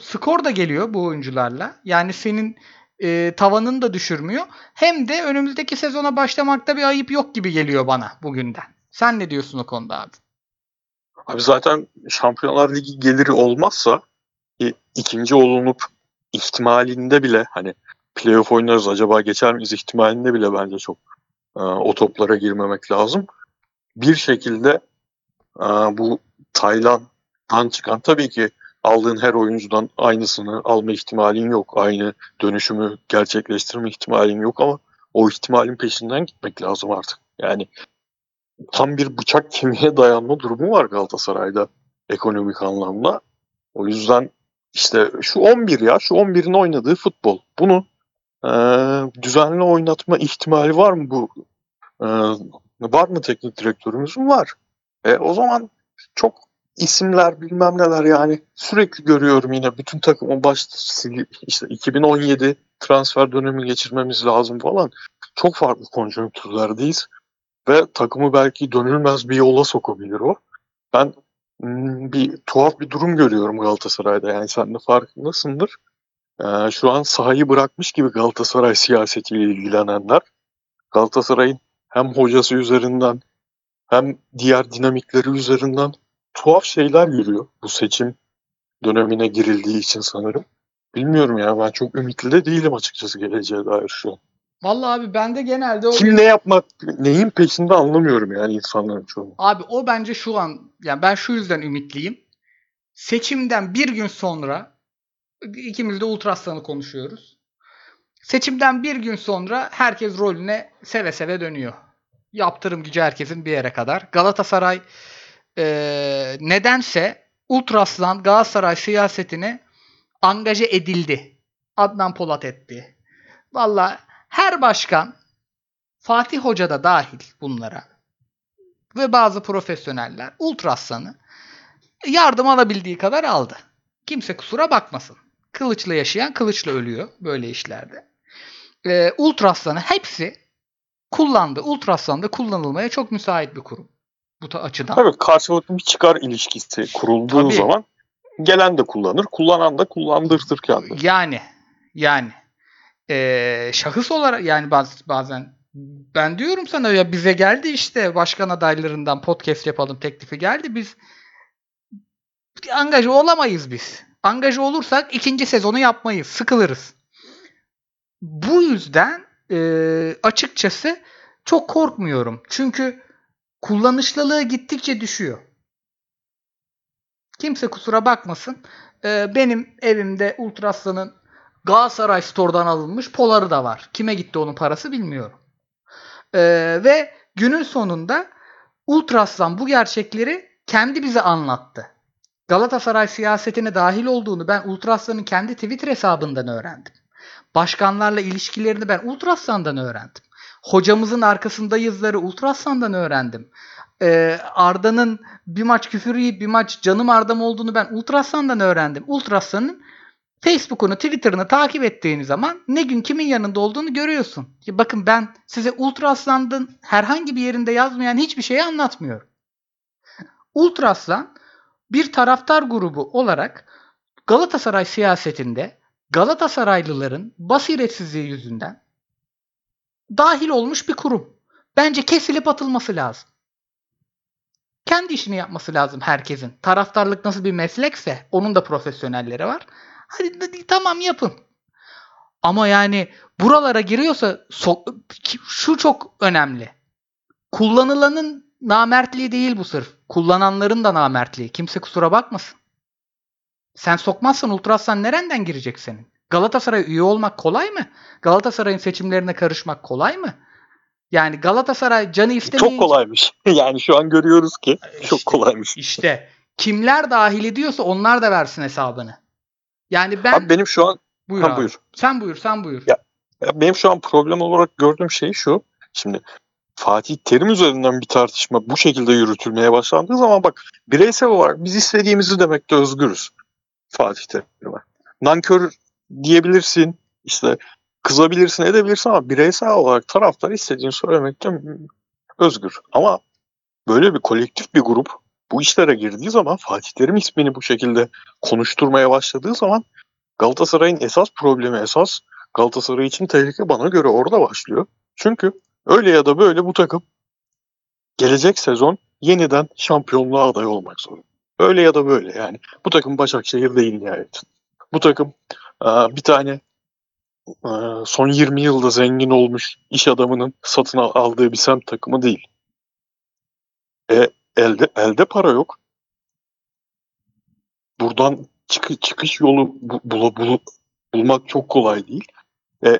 skor da geliyor bu oyuncularla. Yani senin e, tavanını da düşürmüyor. Hem de önümüzdeki sezona başlamakta bir ayıp yok gibi geliyor bana bugünden. Sen ne diyorsun o konuda abi? Abi zaten Şampiyonlar Ligi geliri olmazsa ikinci olunup ihtimalinde bile hani playoff oynarız acaba geçer miyiz ihtimalinde bile bence çok e, o toplara girmemek lazım. Bir şekilde e, bu Tayland'dan çıkan tabii ki aldığın her oyuncudan aynısını alma ihtimalin yok. Aynı dönüşümü gerçekleştirme ihtimalin yok ama o ihtimalin peşinden gitmek lazım artık. Yani tam bir bıçak kemiğe dayanma durumu var Galatasaray'da ekonomik anlamda. O yüzden işte şu 11 ya, şu 11'in oynadığı futbol. Bunu e, düzenli oynatma ihtimali var mı bu? E, var mı teknik direktörümüzün? Var. E, o zaman çok isimler bilmem neler yani sürekli görüyorum yine bütün takımın baş işte 2017 transfer dönemi geçirmemiz lazım falan. Çok farklı konjonktürlerdeyiz ve takımı belki dönülmez bir yola sokabilir o. Ben bir tuhaf bir durum görüyorum Galatasaray'da yani sen de farkındasındır e, şu an sahayı bırakmış gibi Galatasaray siyasetiyle ilgilenenler Galatasaray'ın hem hocası üzerinden hem diğer dinamikleri üzerinden tuhaf şeyler yürüyor bu seçim dönemine girildiği için sanırım. Bilmiyorum ya ben çok ümitli de değilim açıkçası geleceğe dair şu an. Vallahi abi ben de genelde o Kim ne yapmak, neyin peşinde anlamıyorum yani insanların çoğu. Abi o bence şu an yani ben şu yüzden ümitliyim. Seçimden bir gün sonra İkimiz de Ultrasan'ı konuşuyoruz. Seçimden bir gün sonra herkes rolüne seve seve dönüyor. Yaptırım gücü herkesin bir yere kadar. Galatasaray e, nedense Ultraslan Galatasaray siyasetine angaje edildi. Adnan Polat etti. Valla her başkan Fatih Hoca da dahil bunlara ve bazı profesyoneller Ultraslan'ı yardım alabildiği kadar aldı. Kimse kusura bakmasın. Kılıçla yaşayan kılıçla ölüyor böyle işlerde. Ee, Ultraslan'ı hepsi kullandı. Ultrasan da kullanılmaya çok müsait bir kurum. Bu da açıdan. Tabii karşılıklı bir çıkar ilişkisi kurulduğu Tabii. zaman gelen de kullanır, kullanan da kullandırtır kendini. Yani yani ee, şahıs olarak yani baz, bazen ben diyorum sana ya bize geldi işte başkan adaylarından podcast yapalım teklifi geldi biz angaja olamayız biz angaja olursak ikinci sezonu yapmayız. Sıkılırız. Bu yüzden e, açıkçası çok korkmuyorum. Çünkü kullanışlılığı gittikçe düşüyor. Kimse kusura bakmasın. Ee, benim evimde Ultraslan'ın Galatasaray Store'dan alınmış poları da var. Kime gitti onun parası bilmiyorum. Ee, ve günün sonunda Ultraslan bu gerçekleri kendi bize anlattı. Galatasaray siyasetine dahil olduğunu ben Ultraslan'ın kendi Twitter hesabından öğrendim. Başkanlarla ilişkilerini ben Ultraslan'dan öğrendim. Hocamızın arkasındayızları Ultraslan'dan öğrendim. Ee, Arda'nın bir maç küfür yiyip bir maç canım Arda'm olduğunu ben Ultraslan'dan öğrendim. Ultraslan'ın Facebook'unu, Twitter'ını takip ettiğin zaman ne gün kimin yanında olduğunu görüyorsun. Bakın ben size Ultraslan'ın herhangi bir yerinde yazmayan hiçbir şeyi anlatmıyorum. Ultraslan bir taraftar grubu olarak Galatasaray siyasetinde Galatasaraylıların basiretsizliği yüzünden dahil olmuş bir kurum. Bence kesilip atılması lazım. Kendi işini yapması lazım herkesin. Taraftarlık nasıl bir meslekse onun da profesyonelleri var. Hadi, tamam yapın. Ama yani buralara giriyorsa so- şu çok önemli. Kullanılanın namertliği değil bu sırf. Kullananların da namertliği. Kimse kusura bakmasın. Sen sokmazsan Ultrasan nereden girecek senin? Galatasaray üye olmak kolay mı? Galatasaray'ın seçimlerine karışmak kolay mı? Yani Galatasaray canı istemeyince... Çok kolaymış. Yani şu an görüyoruz ki çok kolaymış. İşte kimler dahil ediyorsa onlar da versin hesabını. Yani ben... Abi benim şu an... Buyur ha, abi. buyur. Sen buyur, sen buyur. Ya, Ya benim şu an problem olarak gördüğüm şey şu. Şimdi Fatih Terim üzerinden bir tartışma bu şekilde yürütülmeye başlandığı zaman bak bireysel olarak biz istediğimizi demekte özgürüz. Fatih Terim'e. Nankör diyebilirsin, işte kızabilirsin, edebilirsin ama bireysel olarak taraftar istediğini söylemekte özgür. Ama böyle bir kolektif bir grup bu işlere girdiği zaman Fatih Terim ismini bu şekilde konuşturmaya başladığı zaman Galatasaray'ın esas problemi, esas Galatasaray için tehlike bana göre orada başlıyor. Çünkü öyle ya da böyle bu takım gelecek sezon yeniden şampiyonluğa aday olmak zorunda. Öyle ya da böyle yani. Bu takım Başakşehir değil nihayet. Bu takım bir tane son 20 yılda zengin olmuş iş adamının satın aldığı bir semt takımı değil. E, elde elde para yok. Buradan çık çıkış yolu bul, bul, bul, bulmak çok kolay değil. E,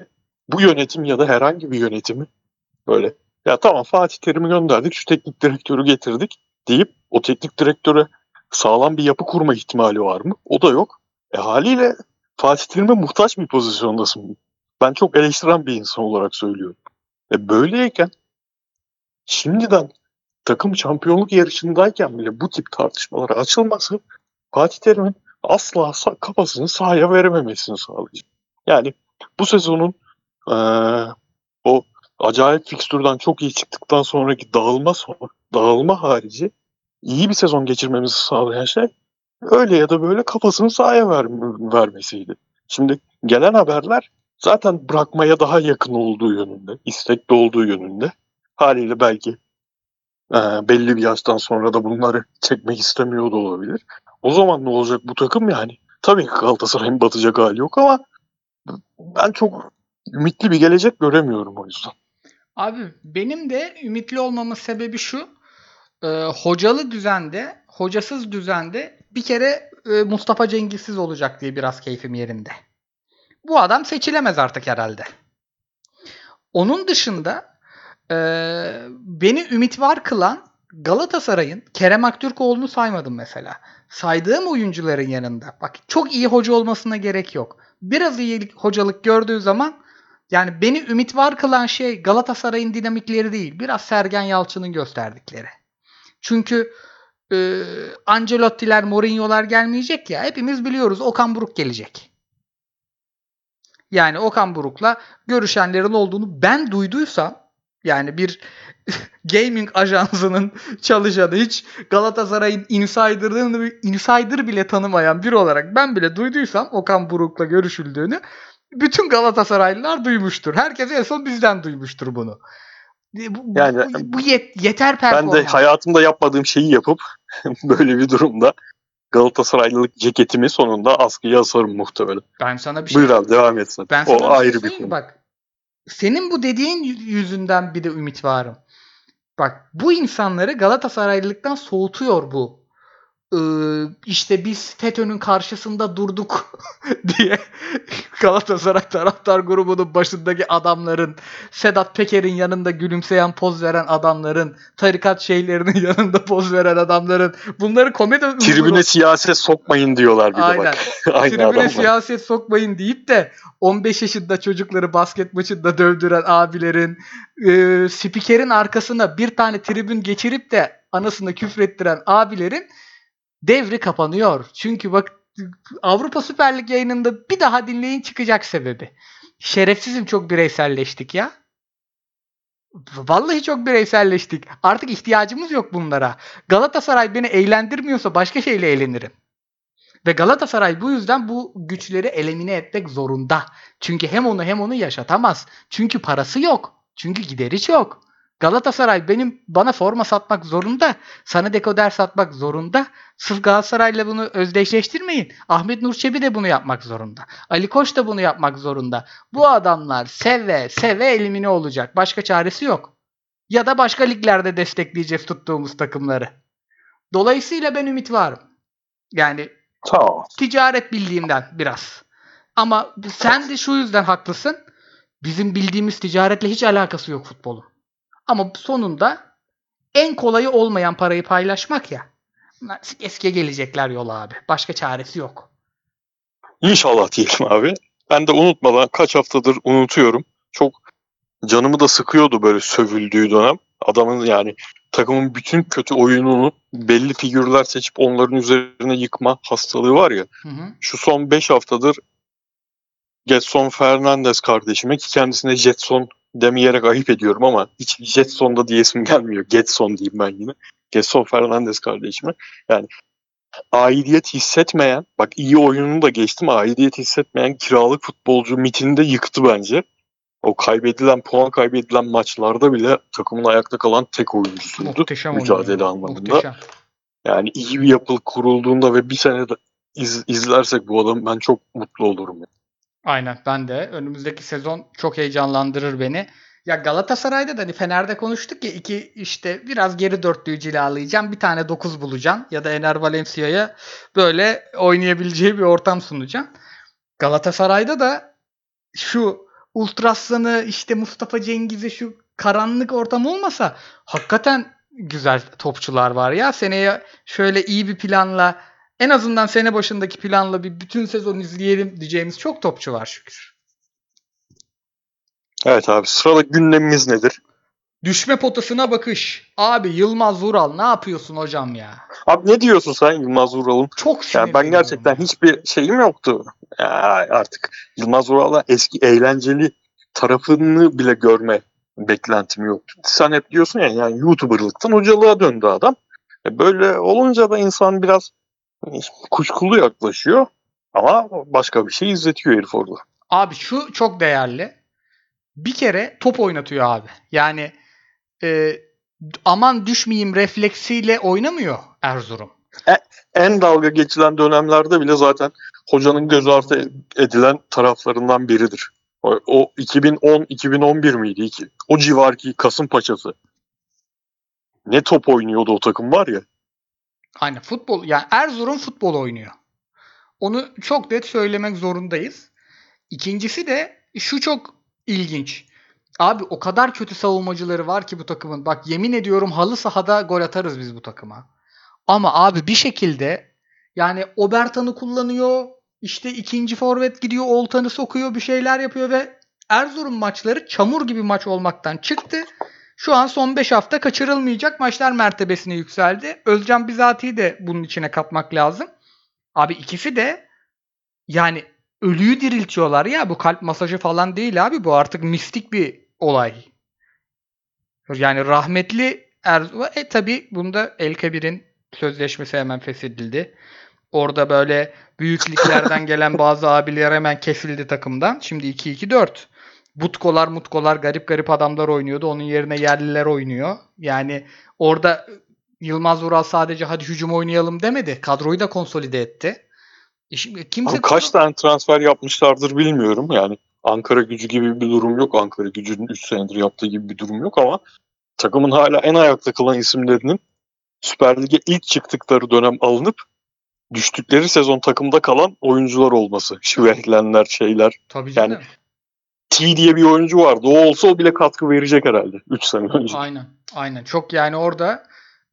bu yönetim ya da herhangi bir yönetimi böyle ya tamam Fatih Terim'i gönderdik şu teknik direktörü getirdik deyip o teknik direktöre sağlam bir yapı kurma ihtimali var mı? O da yok. E haliyle Fatih Terim'e muhtaç bir pozisyondasın. Ben çok eleştiren bir insan olarak söylüyorum. E böyleyken şimdiden takım şampiyonluk yarışındayken bile bu tip tartışmalara açılması Fatih Terim'in asla kafasını sahaya verememesini sağlayacak. Yani bu sezonun o acayip fikstürden çok iyi çıktıktan sonraki dağılma sonra, dağılma harici iyi bir sezon geçirmemizi sağlayan şey öyle ya da böyle kafasını sahaya ver, vermesiydi. Şimdi gelen haberler zaten bırakmaya daha yakın olduğu yönünde, istekli olduğu yönünde. Haliyle belki e, belli bir yaştan sonra da bunları çekmek istemiyor da olabilir. O zaman ne olacak bu takım yani? Tabii ki Galatasaray'ın batacak hali yok ama ben çok ümitli bir gelecek göremiyorum o yüzden. Abi benim de ümitli olmamın sebebi şu. E, hocalı düzende, hocasız düzende bir kere e, Mustafa Cengizsiz olacak diye biraz keyfim yerinde. Bu adam seçilemez artık herhalde. Onun dışında e, beni ümit var kılan Galatasaray'ın Kerem Aktürkoğlu'nu saymadım mesela. Saydığım oyuncuların yanında bak çok iyi hoca olmasına gerek yok. Biraz iyi hocalık gördüğü zaman yani beni ümit var kılan şey Galatasaray'ın dinamikleri değil. Biraz Sergen Yalçın'ın gösterdikleri. Çünkü e, Ancelotti'ler, Mourinho'lar gelmeyecek ya. Hepimiz biliyoruz Okan Buruk gelecek. Yani Okan Buruk'la görüşenlerin olduğunu ben duyduysam yani bir gaming ajansının çalışanı hiç Galatasaray'ın insider'ını insider bile tanımayan biri olarak ben bile duyduysam Okan Buruk'la görüşüldüğünü bütün Galatasaraylılar duymuştur. Herkes en son bizden duymuştur bunu. Bu, yani bu, bu yet, yeter performans. Ben de hayatımda yapmadığım şeyi yapıp böyle bir durumda Galatasaraylılık ceketimi sonunda askıya asarım muhtemelen. Ben sana bir şey Buyur abi devam etsin. Ben o sana ayrı bir şey konu. Bak senin bu dediğin yüzünden bir de ümit varım. Bak bu insanları Galatasaraylılıktan soğutuyor bu e, işte biz FETÖ'nün karşısında durduk diye Galatasaray taraftar grubunun başındaki adamların, Sedat Peker'in yanında gülümseyen poz veren adamların, tarikat şeylerinin yanında poz veren adamların bunları komedi Tribüne siyaset sokmayın diyorlar bir de Aynen. bak. Aynı Tribüne adamlar. siyaset sokmayın deyip de 15 yaşında çocukları basket maçında dövdüren abilerin, e, spikerin arkasına bir tane tribün geçirip de anasına küfrettiren abilerin devri kapanıyor. Çünkü bak Avrupa Süper Lig yayınında bir daha dinleyin çıkacak sebebi. Şerefsizim çok bireyselleştik ya. Vallahi çok bireyselleştik. Artık ihtiyacımız yok bunlara. Galatasaray beni eğlendirmiyorsa başka şeyle eğlenirim. Ve Galatasaray bu yüzden bu güçleri elimine etmek zorunda. Çünkü hem onu hem onu yaşatamaz. Çünkü parası yok. Çünkü gideri çok. Galatasaray benim bana forma satmak zorunda. Sana dekoder satmak zorunda. Sırf Galatasaray'la bunu özdeşleştirmeyin. Ahmet Nur Çebi de bunu yapmak zorunda. Ali Koç da bunu yapmak zorunda. Bu adamlar seve seve elimine olacak. Başka çaresi yok. Ya da başka liglerde destekleyeceğiz tuttuğumuz takımları. Dolayısıyla ben ümit varım. Yani Tamam. ticaret bildiğimden biraz. Ama sen de şu yüzden haklısın. Bizim bildiğimiz ticaretle hiç alakası yok futbolun. Ama sonunda en kolayı olmayan parayı paylaşmak ya. Eskiye gelecekler yola abi. Başka çaresi yok. İnşallah diyelim abi. Ben de unutmadan kaç haftadır unutuyorum. Çok canımı da sıkıyordu böyle sövüldüğü dönem. Adamın yani takımın bütün kötü oyununu belli figürler seçip onların üzerine yıkma hastalığı var ya. Hı hı. Şu son 5 haftadır Getson Fernandez kardeşime ki kendisine Jetson demeyerek ayıp ediyorum ama hiç Jetson da diyesim gelmiyor. Getson diyeyim ben yine. Getson Fernandez kardeşime. Yani aidiyet hissetmeyen, bak iyi oyununu da geçtim aidiyet hissetmeyen kiralık futbolcu mitini de yıktı bence. O kaybedilen, puan kaybedilen maçlarda bile takımın ayakta kalan tek oyuncusuydu. Muhteşem mücadele oynuyor. anlamında. Muhteşem. Yani iyi bir yapı kurulduğunda ve bir sene iz- izlersek bu adamı ben çok mutlu olurum. Aynen ben de. Önümüzdeki sezon çok heyecanlandırır beni. Ya Galatasaray'da da hani Fener'de konuştuk ya iki işte biraz geri dörtlüğü cilalayacağım. Bir tane 9 bulacağım. Ya da Ener Valencia'ya böyle oynayabileceği bir ortam sunacağım. Galatasaray'da da şu Ultraslan'ı işte Mustafa Cengiz'i şu karanlık ortam olmasa hakikaten güzel topçular var ya. Seneye şöyle iyi bir planla en azından sene başındaki planla bir bütün sezon izleyelim diyeceğimiz çok topçu var şükür. Evet abi sırada gündemimiz nedir? Düşme potasına bakış. Abi Yılmaz Vural ne yapıyorsun hocam ya? Abi ne diyorsun sen Yılmaz Vural'ın? Çok Yani ben gerçekten ya. hiçbir şeyim yoktu. Ya artık Yılmaz Vural'la eski eğlenceli tarafını bile görme beklentim yoktu. Sen hep diyorsun ya yani YouTuber'lıktan hocalığa döndü adam. E böyle olunca da insan biraz kuşkulu yaklaşıyor. Ama başka bir şey izletiyor herif orada. Abi şu çok değerli. Bir kere top oynatıyor abi. Yani e, aman düşmeyeyim refleksiyle oynamıyor Erzurum. En dalga geçilen dönemlerde bile zaten hocanın göz ardı edilen taraflarından biridir. O, o 2010-2011 miydi? İki- O civarki Kasımpaşa'sı. Ne top oynuyordu o takım var ya. Aynen futbol yani Erzurum futbol oynuyor. Onu çok net söylemek zorundayız. İkincisi de şu çok ilginç. Abi o kadar kötü savunmacıları var ki bu takımın. Bak yemin ediyorum halı sahada gol atarız biz bu takıma. Ama abi bir şekilde yani Obertan'ı kullanıyor. İşte ikinci forvet gidiyor, oltanı sokuyor, bir şeyler yapıyor ve Erzurum maçları çamur gibi maç olmaktan çıktı. Şu an son 5 hafta kaçırılmayacak maçlar mertebesine yükseldi. Özcan Bizati'yi de bunun içine katmak lazım. Abi ikisi de yani ölüyü diriltiyorlar ya bu kalp masajı falan değil abi bu artık mistik bir olay. Yani rahmetli Erzurum e tabi bunda El Kabir'in sözleşmesi hemen feshedildi. Orada böyle büyük liglerden gelen bazı abiler hemen kesildi takımdan. Şimdi 2-2-4. Butkolar mutkolar garip garip adamlar oynuyordu. Onun yerine yerliler oynuyor. Yani orada Yılmaz Vural sadece hadi hücum oynayalım demedi. Kadroyu da konsolide etti. E Şimdi kimse Ama kaç tane transfer yapmışlardır bilmiyorum. Yani Ankara gücü gibi bir durum yok. Ankara gücünün 3 senedir yaptığı gibi bir durum yok ama takımın hala en ayakta kalan isimlerinin Süper Lig'e ilk çıktıkları dönem alınıp düştükleri sezon takımda kalan oyuncular olması. Şüvehlenler şeyler. Tabii canım. Yani T diye bir oyuncu vardı. O olsa o bile katkı verecek herhalde 3 sene önce. Aynen. Aynen. Çok yani orada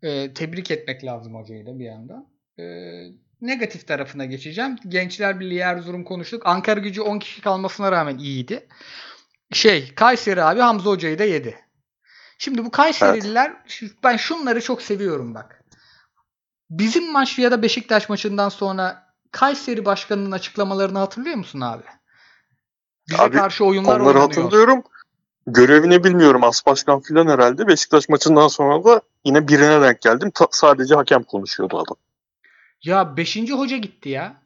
e, tebrik etmek lazım hocayı da bir yandan. E, negatif tarafına geçeceğim. Gençler Birliği Erzurum konuştuk. Ankara gücü 10 kişi kalmasına rağmen iyiydi. Şey Kayseri abi Hamza hocayı da yedi. Şimdi bu Kayserililer şu- ben şunları çok seviyorum bak. Bizim maç ya da Beşiktaş maçından sonra Kayseri başkanının açıklamalarını hatırlıyor musun abi? Bize Abi, karşı oyunlar Onları oynanıyor. hatırlıyorum. Görevini bilmiyorum. As başkan filan herhalde. Beşiktaş maçından sonra da yine birine denk geldim. Ta- sadece hakem konuşuyordu adam. Ya 5. hoca gitti ya.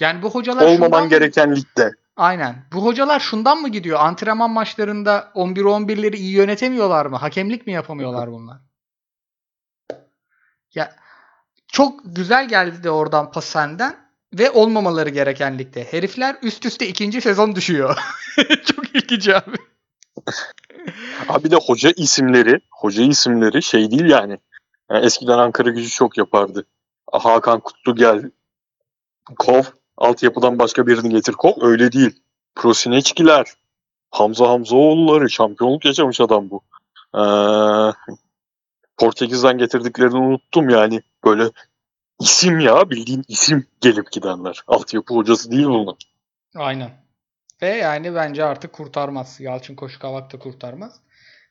Yani bu hocalar şundan Olmaman mı- gereken ligde. Aynen. Bu hocalar şundan mı gidiyor? Antrenman maçlarında 11-11'leri iyi yönetemiyorlar mı? Hakemlik mi yapamıyorlar bunlar? Ya çok güzel geldi de oradan pas senden ve olmamaları gereken ligde. Herifler üst üste ikinci sezon düşüyor. çok ilginç abi. Abi de hoca isimleri, hoca isimleri şey değil yani. Yani eskiden Ankara gücü çok yapardı. Hakan Kutlu gel, kov, altyapıdan başka birini getir kov. Öyle değil. Prosineçkiler, Hamza Hamzaoğulları, şampiyonluk yaşamış adam bu. Ee, Portekiz'den getirdiklerini unuttum yani. Böyle isim ya, bildiğin isim gelip gidenler. Altyapı hocası değil bunlar. Aynen. Ve yani bence artık kurtarmaz. Yalçın Koşukavak da kurtarmaz.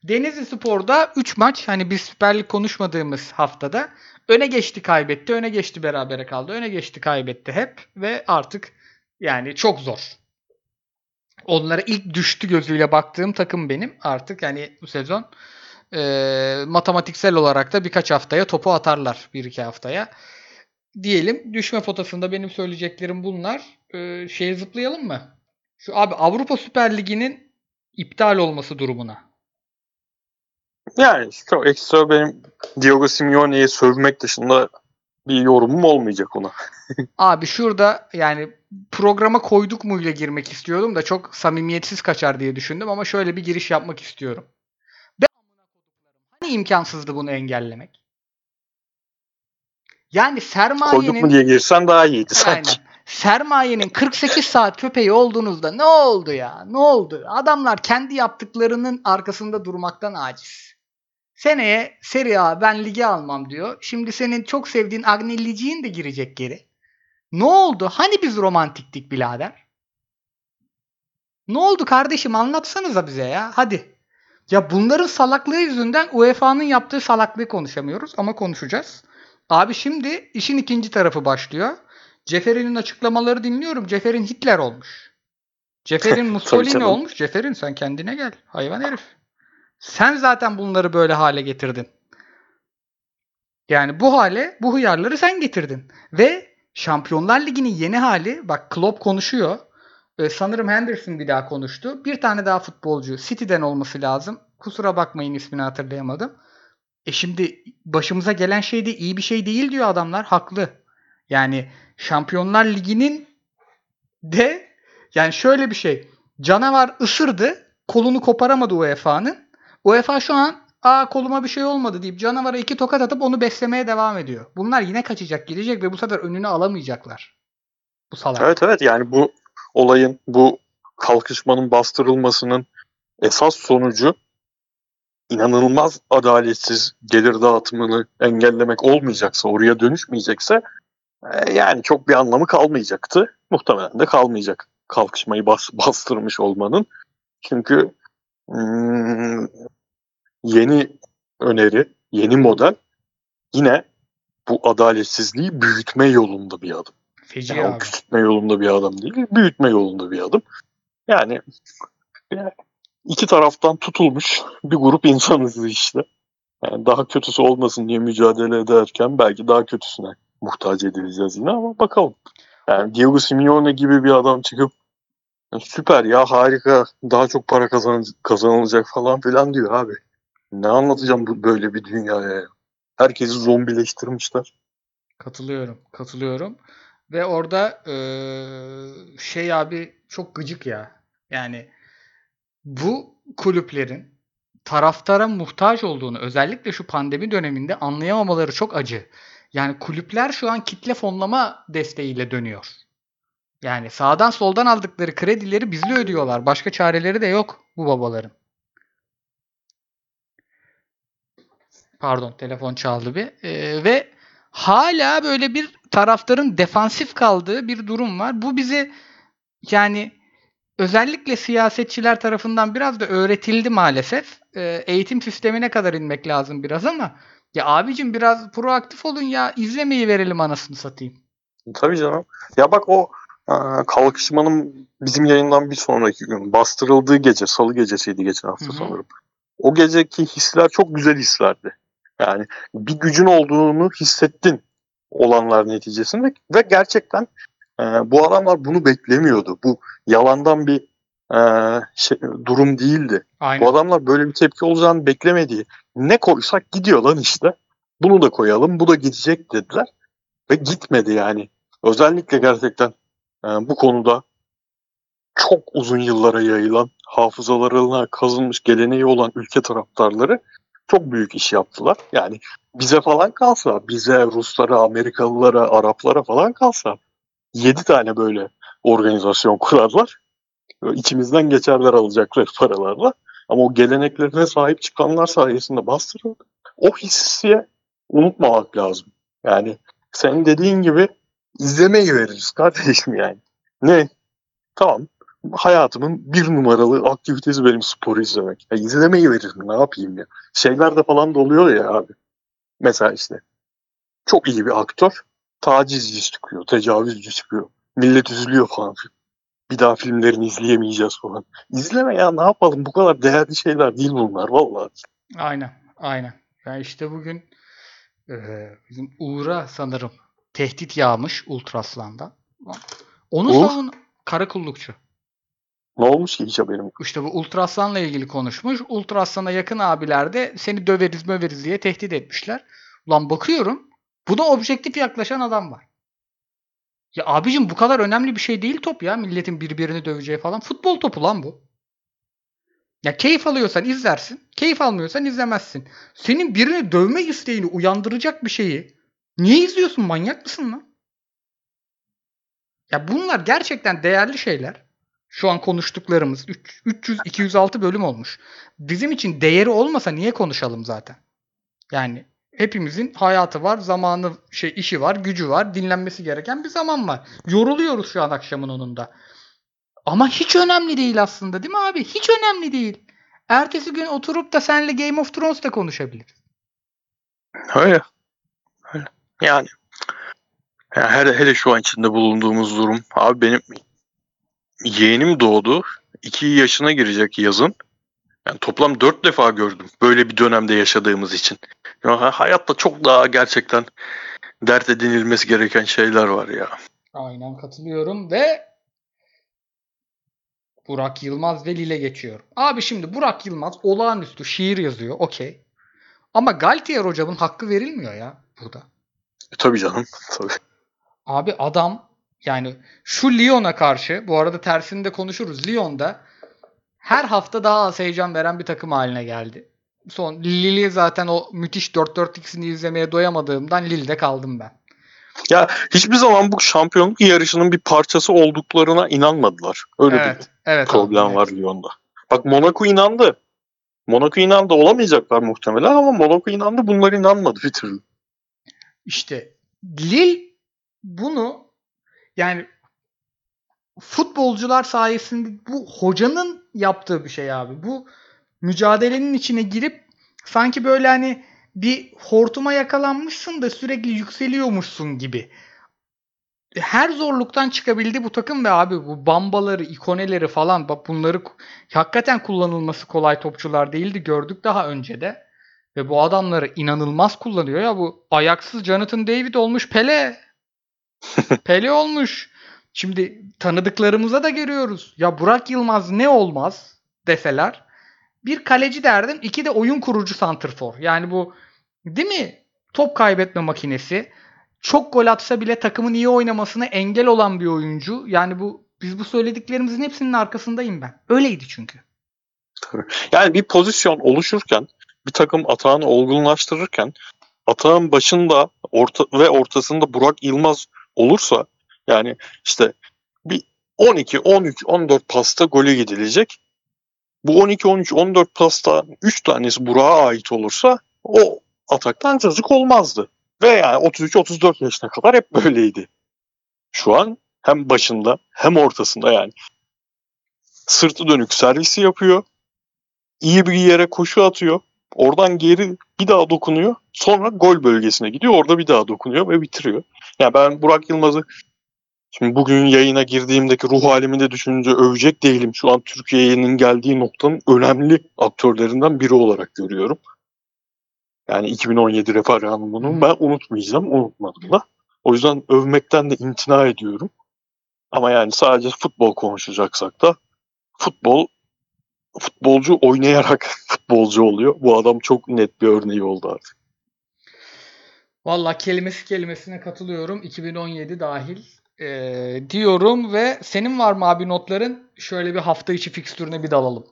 Denizli Spor'da 3 maç hani biz Süper Lig konuşmadığımız haftada öne geçti kaybetti, öne geçti berabere kaldı, öne geçti kaybetti hep ve artık yani çok zor. Onlara ilk düştü gözüyle baktığım takım benim. Artık yani bu sezon e, matematiksel olarak da birkaç haftaya topu atarlar. Bir iki haftaya. Diyelim düşme potasında benim söyleyeceklerim bunlar. E, şeye zıplayalım mı? Şu abi Avrupa Süper Ligi'nin iptal olması durumuna. Yani çok ekstra benim Diogo Simeone'yi sövmek dışında bir yorumum olmayacak ona. Abi şurada yani programa koyduk mu ile girmek istiyordum da çok samimiyetsiz kaçar diye düşündüm ama şöyle bir giriş yapmak istiyorum. Be amına koduklarım. Hani imkansızdı bunu engellemek? Yani Koyduk sermayenin mu diye girsen daha iyiydi Aynen. sanki. Sermayenin 48 saat köpeği olduğunuzda ne oldu ya? Ne oldu? Adamlar kendi yaptıklarının arkasında durmaktan aciz. Seneye Serie A ben ligi almam diyor. Şimdi senin çok sevdiğin Agnellici'in de girecek geri. Ne oldu? Hani biz romantiktik birader? Ne oldu kardeşim anlatsanıza bize ya. Hadi. Ya bunların salaklığı yüzünden UEFA'nın yaptığı salaklığı konuşamıyoruz ama konuşacağız. Abi şimdi işin ikinci tarafı başlıyor. Ceferi'nin açıklamaları dinliyorum. Ceferin Hitler olmuş. Ceferin Mussolini olmuş. Ceferin sen kendine gel. Hayvan herif. Sen zaten bunları böyle hale getirdin. Yani bu hale, bu hıyarları sen getirdin. Ve Şampiyonlar Ligi'nin yeni hali, bak Klopp konuşuyor. Ee, sanırım Henderson bir daha konuştu. Bir tane daha futbolcu City'den olması lazım. Kusura bakmayın ismini hatırlayamadım. E şimdi başımıza gelen şey de iyi bir şey değil diyor adamlar. Haklı. Yani Şampiyonlar Ligi'nin de yani şöyle bir şey. Canavar ısırdı. Kolunu koparamadı UEFA'nın. UEFA şu an aa koluma bir şey olmadı deyip canavara iki tokat atıp onu beslemeye devam ediyor. Bunlar yine kaçacak gidecek ve bu sefer önünü alamayacaklar. Bu salak. Evet evet yani bu olayın bu kalkışmanın bastırılmasının esas sonucu inanılmaz adaletsiz gelir dağıtımını engellemek olmayacaksa, oraya dönüşmeyecekse e, yani çok bir anlamı kalmayacaktı. Muhtemelen de kalmayacak kalkışmayı bas, bastırmış olmanın. Çünkü hmm, yeni öneri, yeni model yine bu adaletsizliği büyütme yolunda bir adım. Feci Yani abi. küçültme yolunda bir adım değil, büyütme yolunda bir adım. Yani yani iki taraftan tutulmuş bir grup insanız işte. Yani daha kötüsü olmasın diye mücadele ederken belki daha kötüsüne muhtaç edileceğiz yine ama bakalım. Yani Diego Simeone gibi bir adam çıkıp "Ya süper ya harika daha çok para kazan kazanılacak falan filan diyor abi. Ne anlatacağım bu böyle bir dünyaya ya? Herkesi zombileştirmişler. Katılıyorum. Katılıyorum. Ve orada eee, şey abi çok gıcık ya. Yani bu kulüplerin taraftara muhtaç olduğunu özellikle şu pandemi döneminde anlayamamaları çok acı. Yani kulüpler şu an kitle fonlama desteğiyle dönüyor. Yani sağdan soldan aldıkları kredileri bizle ödüyorlar. Başka çareleri de yok bu babaların. Pardon telefon çaldı bir. Ee, ve hala böyle bir taraftarın defansif kaldığı bir durum var. Bu bize yani özellikle siyasetçiler tarafından biraz da öğretildi maalesef. Ee, eğitim sistemine kadar inmek lazım biraz ama ya abicim biraz proaktif olun ya izlemeyi verelim anasını satayım. Tabii canım. Ya bak o e, kalkışmanın bizim yayından bir sonraki gün bastırıldığı gece, salı gecesiydi geçen hafta Hı hı. sanırım. O geceki hisler çok güzel hislerdi. Yani bir gücün olduğunu hissettin olanlar neticesinde ve gerçekten e, bu adamlar bunu beklemiyordu. Bu yalandan bir e, şey, durum değildi. Aynen. Bu adamlar böyle bir tepki olacağını beklemediği ne koysak gidiyor lan işte. Bunu da koyalım, bu da gidecek dediler. Ve gitmedi yani. Özellikle gerçekten e, bu konuda çok uzun yıllara yayılan, hafızalarına kazınmış geleneği olan ülke taraftarları çok büyük iş yaptılar. Yani bize falan kalsa, bize Ruslara, Amerikalılara, Araplara falan kalsa 7 tane böyle organizasyon kurarlar. İçimizden geçerler alacakları paralarla. Ama o geleneklerine sahip çıkanlar sayesinde bastırıldı. O hissi unutmamak lazım. Yani senin dediğin gibi izlemeyi veririz kardeşim yani. Ne? Tamam. Hayatımın bir numaralı aktivitesi benim spor izlemek. Ya izlemeyi veririm ne yapayım ya. Şeylerde falan da oluyor ya abi. Mesela işte çok iyi bir aktör tacizci çıkıyor, tecavüzcü çıkıyor. Millet üzülüyor falan. Bir daha filmlerini izleyemeyeceğiz falan. İzleme ya ne yapalım bu kadar değerli şeyler değil bunlar vallahi. Aynen. Aynen. Yani işte bugün e, bizim Uğur'a sanırım tehdit yağmış Ultraslan'dan. Onu Uğur? savun karakullukçu. Ne olmuş ki hiç haberim yok. İşte bu Ultraslan'la ilgili konuşmuş. Ultraslan'a yakın abiler de seni döveriz möveriz diye tehdit etmişler. Ulan bakıyorum buna objektif yaklaşan adam var. Ya abicim bu kadar önemli bir şey değil top ya. Milletin birbirini döveceği falan. Futbol topu lan bu. Ya keyif alıyorsan izlersin. Keyif almıyorsan izlemezsin. Senin birini dövme isteğini uyandıracak bir şeyi niye izliyorsun? Manyak mısın lan? Ya bunlar gerçekten değerli şeyler. Şu an konuştuklarımız 300-206 bölüm olmuş. Bizim için değeri olmasa niye konuşalım zaten? Yani hepimizin hayatı var, zamanı, şey işi var, gücü var, dinlenmesi gereken bir zaman var. Yoruluyoruz şu an akşamın onunda. Ama hiç önemli değil aslında değil mi abi? Hiç önemli değil. Ertesi gün oturup da senle Game of Thrones'ta konuşabiliriz. Öyle. Öyle. Yani. Ya hele, hele şu an içinde bulunduğumuz durum. Abi benim yeğenim doğdu. 2 yaşına girecek yazın. Yani toplam 4 defa gördüm. Böyle bir dönemde yaşadığımız için. Ya hayatta çok daha gerçekten dert edinilmesi gereken şeyler var ya. Aynen katılıyorum ve Burak Yılmaz ve Lille geçiyor. Abi şimdi Burak Yılmaz olağanüstü şiir yazıyor. Okey. Ama Galtier hocamın hakkı verilmiyor ya burada. E, tabii canım. Tabii. Abi adam yani şu Lyon'a karşı bu arada tersini de konuşuruz. Lyon'da her hafta daha az heyecan veren bir takım haline geldi. Son Lille'i zaten o müthiş 4-4-2'sini izlemeye doyamadığımdan Lille'de kaldım ben. Ya hiçbir zaman bu şampiyonluk yarışının bir parçası olduklarına inanmadılar. Öyle evet, bir evet problem abi, var evet. Lyon'da. Bak Monaco inandı. Monaco inandı olamayacaklar muhtemelen ama Monaco inandı bunlar inanmadı bir türlü. İşte Lille bunu yani futbolcular sayesinde bu hocanın yaptığı bir şey abi. Bu mücadelenin içine girip sanki böyle hani bir hortuma yakalanmışsın da sürekli yükseliyormuşsun gibi. Her zorluktan çıkabildi bu takım ve abi bu bambaları, ikoneleri falan bak bunları hakikaten kullanılması kolay topçular değildi gördük daha önce de. Ve bu adamları inanılmaz kullanıyor ya bu ayaksız Jonathan David olmuş Pele. Pele olmuş. Şimdi tanıdıklarımıza da görüyoruz. Ya Burak Yılmaz ne olmaz deseler. Bir kaleci derdim, iki de oyun kurucu santrfor. Yani bu değil mi? Top kaybetme makinesi. Çok gol atsa bile takımın iyi oynamasına engel olan bir oyuncu. Yani bu biz bu söylediklerimizin hepsinin arkasındayım ben. Öyleydi çünkü. Yani bir pozisyon oluşurken, bir takım atağını olgunlaştırırken atağın başında orta ve ortasında Burak Yılmaz olursa yani işte bir 12, 13, 14 pasta golü gidilecek. Bu 12, 13, 14 pasta 3 tanesi Burak'a ait olursa o ataktan cacık olmazdı. Ve yani 33-34 yaşına kadar hep böyleydi. Şu an hem başında hem ortasında yani sırtı dönük servisi yapıyor. İyi bir yere koşu atıyor. Oradan geri bir daha dokunuyor. Sonra gol bölgesine gidiyor. Orada bir daha dokunuyor ve bitiriyor. Yani ben Burak Yılmaz'ı şimdi bugün yayına girdiğimdeki ruh halimi de düşününce övecek değilim. Şu an Türkiye'nin geldiği noktanın önemli aktörlerinden biri olarak görüyorum. Yani 2017 referandumunu ben unutmayacağım. Unutmadım da. O yüzden övmekten de imtina ediyorum. Ama yani sadece futbol konuşacaksak da futbol futbolcu oynayarak futbolcu oluyor. Bu adam çok net bir örneği oldu artık. Valla kelimesi kelimesine katılıyorum. 2017 dahil ee, diyorum ve senin var mı abi notların? Şöyle bir hafta içi fikstürüne bir dalalım.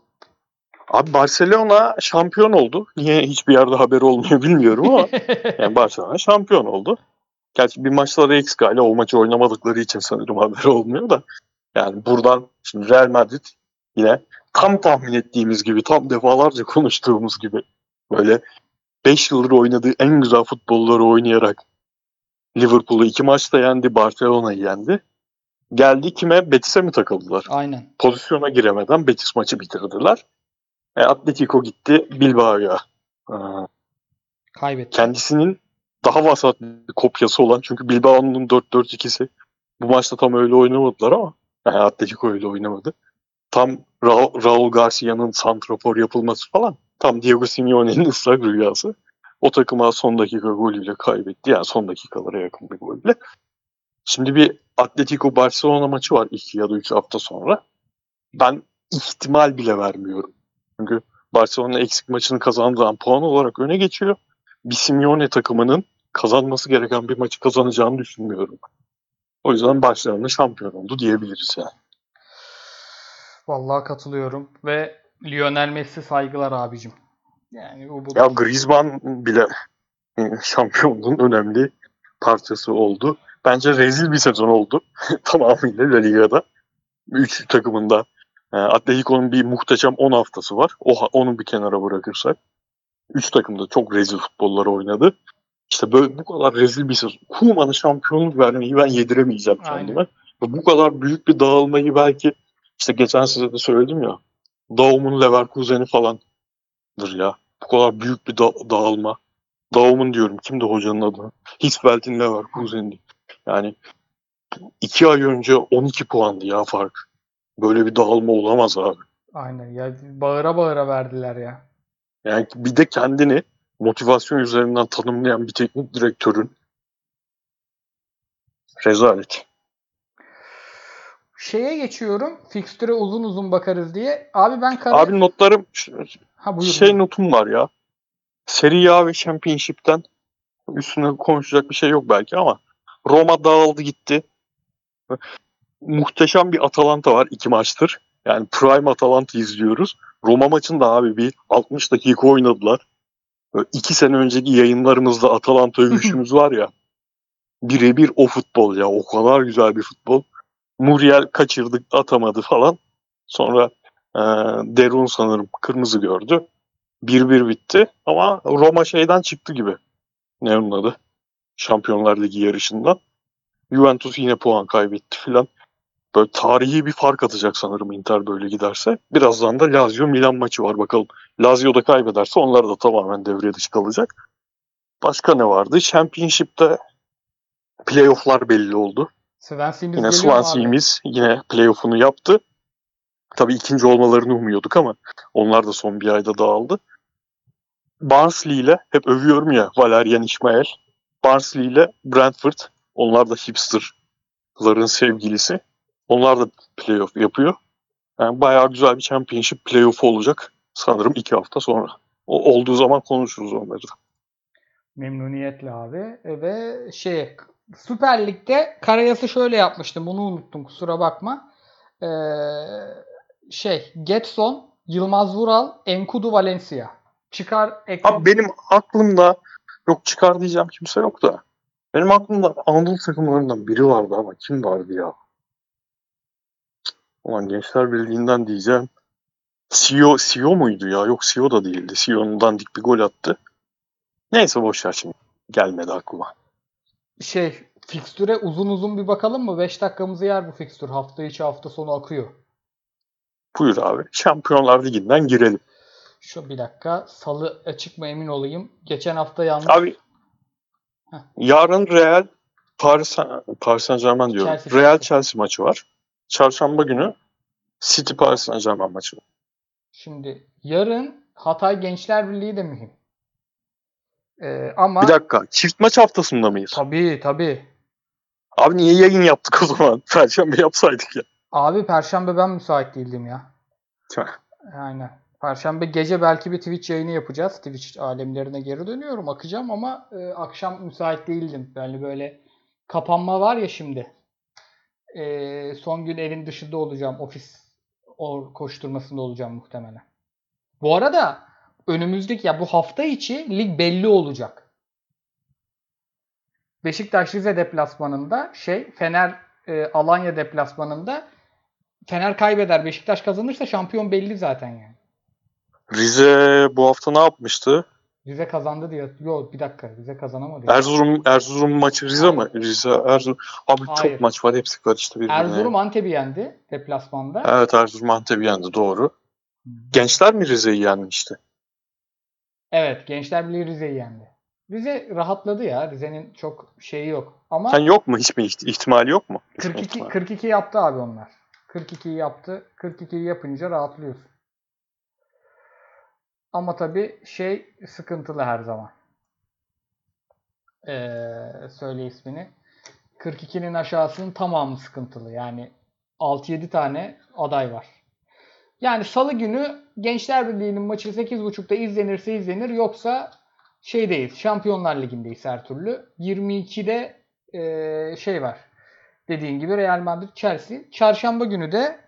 Abi Barcelona şampiyon oldu. Niye hiçbir yerde haber olmuyor bilmiyorum ama yani Barcelona şampiyon oldu. Gerçi bir maçları eksik hala o maçı oynamadıkları için sanırım haber olmuyor da. Yani buradan şimdi Real Madrid yine tam tahmin ettiğimiz gibi, tam defalarca konuştuğumuz gibi böyle 5 yıldır oynadığı en güzel futbolları oynayarak Liverpool'u iki maçta yendi, Barcelona'yı yendi. Geldi kime? Betis'e mi takıldılar? Aynen. Pozisyona giremeden Betis maçı bitirdiler. E, Atletico gitti Bilbao'ya. Ee, Kaybetti. kendisinin daha vasat bir kopyası olan çünkü Bilbao'nun 4-4-2'si bu maçta tam öyle oynamadılar ama yani Atletico öyle oynamadı. Tam Ra- Raul Garcia'nın santrafor yapılması falan tam Diego Simeone'nin ıslak rüyası. O takıma son dakika golüyle kaybetti. Yani son dakikalara yakın bir golle. Şimdi bir Atletico Barcelona maçı var 2 ya da 3 hafta sonra. Ben ihtimal bile vermiyorum. Çünkü Barcelona eksik maçını kazandığı an puan olarak öne geçiyor. Bir Simeone takımının kazanması gereken bir maçı kazanacağını düşünmüyorum. O yüzden Barcelona şampiyon oldu diyebiliriz yani. Vallahi katılıyorum ve Lionel Messi saygılar abicim. Yani bu, bu Ya Griezmann bile şampiyonluğun önemli parçası oldu. Bence rezil bir sezon oldu. Tamamıyla La Liga'da. Üç takımında. E, Atletico'nun bir muhteşem 10 haftası var. O, onu bir kenara bırakırsak. Üç takım da çok rezil futbolları oynadı. İşte böyle bu kadar rezil bir sezon. Kuman'a şampiyonluk vermeyi ben yediremeyeceğim kendime. Bu kadar büyük bir dağılmayı belki işte geçen size de söyledim ya. Daum'un Leverkusen'i falandır ya. Bu kadar büyük bir da- dağılma. Daum'un diyorum. Kimdi hocanın adı? Hisvelt'in Leverkusen'di. Yani iki ay önce 12 puandı ya fark. Böyle bir dağılma olamaz abi. Aynen ya bağıra bağıra verdiler ya. Yani bir de kendini motivasyon üzerinden tanımlayan bir teknik direktörün rezalet. Şeye geçiyorum. Fikstüre uzun uzun bakarız diye. Abi ben kare... Abi notlarım ha, buyur, şey notum var ya. Serie A ve Championship'ten üstüne konuşacak bir şey yok belki ama Roma dağıldı gitti. Muhteşem bir Atalanta var iki maçtır. Yani Prime Atalanta izliyoruz. Roma maçında abi bir 60 dakika oynadılar. Böyle iki sene önceki yayınlarımızda Atalanta övüşümüz var ya. Birebir o futbol ya. O kadar güzel bir futbol. Muriel kaçırdık atamadı falan. Sonra e, Derun sanırım kırmızı gördü. 1-1 bitti ama Roma şeyden çıktı gibi. Ne onun adı? Şampiyonlar Ligi yarışından. Juventus yine puan kaybetti filan. Böyle tarihi bir fark atacak sanırım Inter böyle giderse. Birazdan da Lazio Milan maçı var bakalım. Lazio da kaybederse onlar da tamamen devre dışı kalacak. Başka ne vardı? Championship'te playoff'lar belli oldu. Swansea'miz Yine? Swansea'miz yine playoff'unu yaptı. Tabii ikinci olmalarını umuyorduk ama onlar da son bir ayda dağıldı. Barnsley ile hep övüyorum ya Valerian İsmail. Barnsley ile Brentford. Onlar da hipsterların sevgilisi. Onlar da playoff yapıyor. Yani bayağı güzel bir championship playoff olacak. Sanırım iki hafta sonra. O olduğu zaman konuşuruz onları da. Memnuniyetle abi. E, Ve şey Süper Lig'de Karayas'ı şöyle yapmıştım. Bunu unuttum kusura bakma. Ee, şey Getson Yılmaz Vural, Enkudu Valencia. Çıkar ekle. Abi benim aklımda yok çıkar diyeceğim kimse yok da. Benim aklımda Anadolu takımlarından biri vardı ama kim vardı ya? Ulan Gençler Birliği'nden diyeceğim. CEO, CEO muydu ya? Yok CEO da değildi. CEO'nun dandik bir gol attı. Neyse boş ver şimdi. Gelmedi aklıma. Şey, fikstüre uzun uzun bir bakalım mı? 5 dakikamızı yer bu fikstür. Hafta içi hafta sonu akıyor. Buyur abi. Şampiyonlar Ligi'nden girelim. Şu bir dakika. Salı açık mı emin olayım. Geçen hafta yanlış. Abi Heh. yarın Real Paris, Paris Saint Germain diyorum. Chelsea. Real Chelsea maçı var. Çarşamba günü City Paris Saint Germain maçı var. Şimdi yarın Hatay Gençler Birliği de mühim. Ee, ama Bir dakika. Çift maç haftasında mıyız? tabii tabii. Abi niye yayın yaptık o zaman? Perşembe yapsaydık ya. Abi Perşembe ben müsait değildim ya. Tüh. Aynen. Perşembe gece belki bir Twitch yayını yapacağız. Twitch alemlerine geri dönüyorum. Akacağım ama e, akşam müsait değildim. Yani böyle kapanma var ya şimdi. E, son gün evin dışında olacağım. Ofis o koşturmasında olacağım muhtemelen. Bu arada önümüzdeki ya bu hafta içi lig belli olacak. Beşiktaş Rize deplasmanında şey Fener e, Alanya deplasmanında Fener kaybeder Beşiktaş kazanırsa şampiyon belli zaten yani. Rize bu hafta ne yapmıştı? Rize kazandı diye. Yok bir dakika Rize kazanamadı. ya. Erzurum Erzurum maçı Rize mi? Rize Erzurum. Abi Hayır. çok maç var hepsi karıştı birbirine. Erzurum Antep'i yendi deplasmanda. Evet Erzurum Antep'i yendi doğru. Gençler mi Rize'yi yenmişti? Evet Gençler Birliği Rize'yi yendi. Rize rahatladı ya. Rize'nin çok şeyi yok. Ama Sen yok mu? Hiç mi iht- ihtimali yok mu? 42 İhtimali. 42 yaptı abi onlar. 42'yi yaptı. 42'yi yapınca rahatlıyorsun. Ama tabii şey sıkıntılı her zaman. Ee, söyle ismini. 42'nin aşağısının tamamı sıkıntılı. Yani 6-7 tane aday var. Yani salı günü Gençler Birliği'nin maçı 8.30'da izlenirse izlenir. Yoksa şeydeyiz. Şampiyonlar Ligi'ndeyiz her türlü. 22'de ee, şey var. Dediğin gibi Real Madrid Chelsea. Çarşamba günü de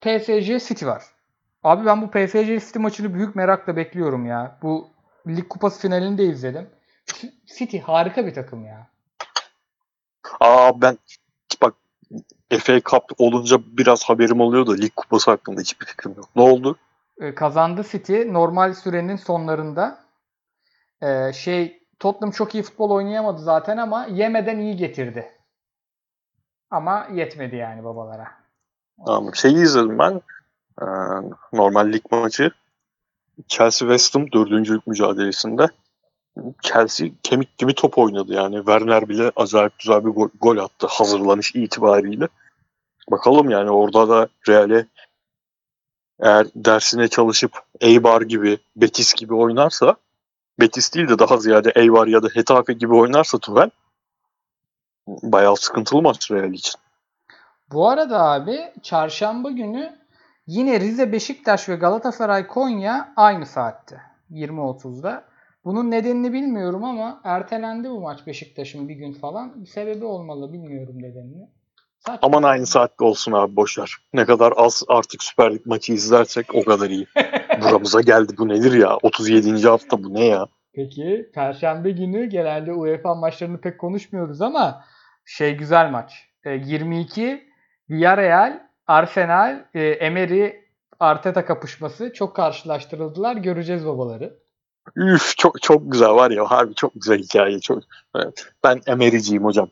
PSG City var. Abi ben bu PSG City maçını büyük merakla bekliyorum ya. Bu Lig Kupası finalini de izledim. City harika bir takım ya. Aa ben bak FA Cup olunca biraz haberim oluyor da lig kupası hakkında hiçbir fikrim yok. Ne oldu? Ee, kazandı City normal sürenin sonlarında. Ee, şey Tottenham çok iyi futbol oynayamadı zaten ama yemeden iyi getirdi. Ama yetmedi yani babalara. Tamam. Şeyi izledim ben. Ee, normal lig maçı. Chelsea West Ham dördüncülük mücadelesinde. Chelsea kemik gibi top oynadı yani. Werner bile acayip güzel bir gol, attı hazırlanış itibariyle. Bakalım yani orada da Real'e eğer dersine çalışıp Eibar gibi, Betis gibi oynarsa Betis değil de daha ziyade Eibar ya da Hetafe gibi oynarsa Tuchel bayağı sıkıntılı maç Real için. Bu arada abi çarşamba günü yine Rize Beşiktaş ve Galatasaray Konya aynı saatte 20.30'da. Bunun nedenini bilmiyorum ama ertelendi bu maç Beşiktaş'ın bir gün falan. Bir sebebi olmalı bilmiyorum nedenini. Saçma. Aman aynı saatte olsun abi boşver. Ne kadar az artık Süper Lig maçı izlersek o kadar iyi. Buramıza geldi bu nedir ya? 37. hafta bu ne ya? Peki Perşembe günü genelde UEFA maçlarını pek konuşmuyoruz ama şey güzel maç. E, 22 Villarreal, Arsenal, e, Emery, Arteta kapışması çok karşılaştırıldılar. Göreceğiz babaları. Üf çok çok güzel var ya harbi çok güzel hikaye. Çok evet. Ben Emery'ciyim hocam.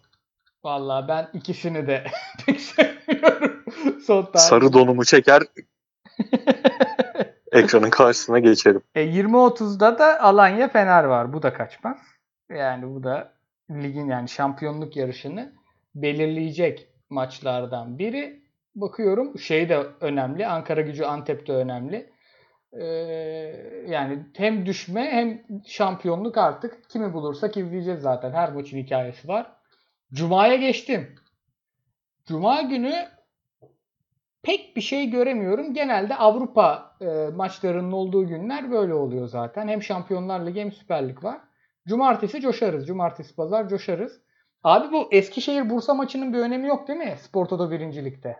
Vallahi ben ikisini de pek sevmiyorum. Son. Sarı donumu çeker ekranın karşısına geçerim. E, 20-30'da da Alanya Fener var. Bu da kaçmaz. Yani bu da ligin yani şampiyonluk yarışını belirleyecek maçlardan biri. Bakıyorum şey de önemli. Ankara gücü Antep de önemli. Ee, yani hem düşme hem şampiyonluk artık kimi bulursak izleyeceğiz zaten. Her maçın hikayesi var. Cuma'ya geçtim. Cuma günü pek bir şey göremiyorum. Genelde Avrupa e, maçlarının olduğu günler böyle oluyor zaten. Hem Şampiyonlar Ligi hem Süper Lig var. Cumartesi coşarız. Cumartesi pazar coşarız. Abi bu Eskişehir Bursa maçının bir önemi yok değil mi? Spor Toto birincilikte.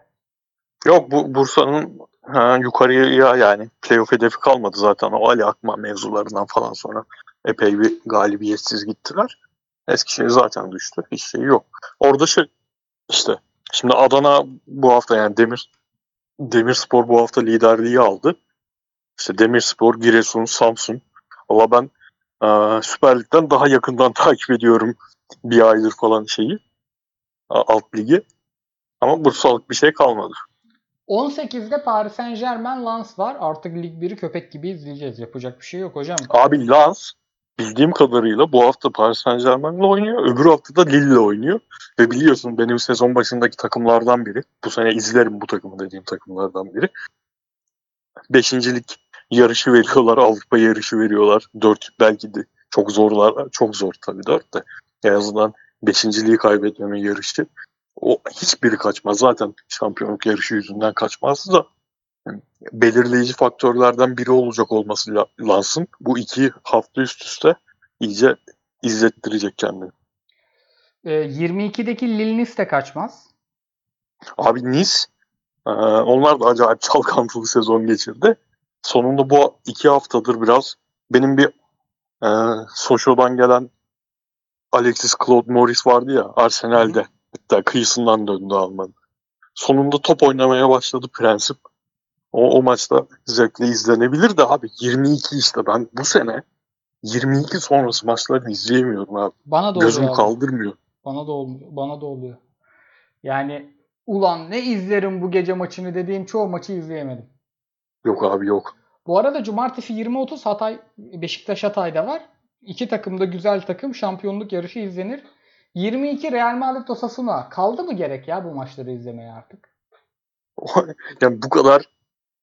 Yok bu Bursa'nın ha, yukarıya yani playoff hedefi kalmadı zaten o Ali Akman mevzularından falan sonra epey bir galibiyetsiz gittiler. Eskişehir zaten düştü. Hiç şey yok. Orada şey işte şimdi Adana bu hafta yani Demir Demirspor bu hafta liderliği aldı. İşte Demirspor, Giresun, Samsun. Valla ben e, Süper Lig'den daha yakından takip ediyorum bir aydır falan şeyi. Alt ligi. Ama Bursalık bir şey kalmadı. 18'de Paris Saint Germain Lens var. Artık Lig 1'i köpek gibi izleyeceğiz. Yapacak bir şey yok hocam. Abi Lens bildiğim kadarıyla bu hafta Paris Saint Germain'le oynuyor. Öbür hafta da Lille'le oynuyor. Ve biliyorsun benim sezon başındaki takımlardan biri. Bu sene izlerim bu takımı dediğim takımlardan biri. Beşincilik yarışı veriyorlar. Avrupa yarışı veriyorlar. Dört belki de çok zorlar. Çok zor tabii dört de. En azından beşinciliği kaybetmeme yarışı. O hiçbiri kaçmaz. Zaten şampiyonluk yarışı yüzünden kaçmaz da belirleyici faktörlerden biri olacak olması lazım. Bu iki hafta üst üste iyice izlettirecek kendini. E, 22'deki Lille Nice de kaçmaz. Abi Nice e, onlar da acayip çalkantılı sezon geçirdi. Sonunda bu iki haftadır biraz benim bir e, Soşo'dan gelen Alexis Claude Morris vardı ya Arsenal'de. Hatta kıyısından döndü Alman. Sonunda top oynamaya başladı prensip. O, o maçta zevkle izlenebilir de abi 22 işte ben bu sene 22 sonrası maçlarını izleyemiyorum abi. Bana da Gözüm oluyor kaldırmıyor. Bana da olmuyor. Bana da oluyor. Yani ulan ne izlerim bu gece maçını dediğim çoğu maçı izleyemedim. Yok abi yok. Bu arada cumartesi 20.30 Hatay Beşiktaş Hatay'da var. İki takım da güzel takım. Şampiyonluk yarışı izlenir. 22 Real Madrid Osasuna. Kaldı mı gerek ya bu maçları izlemeye artık? yani bu kadar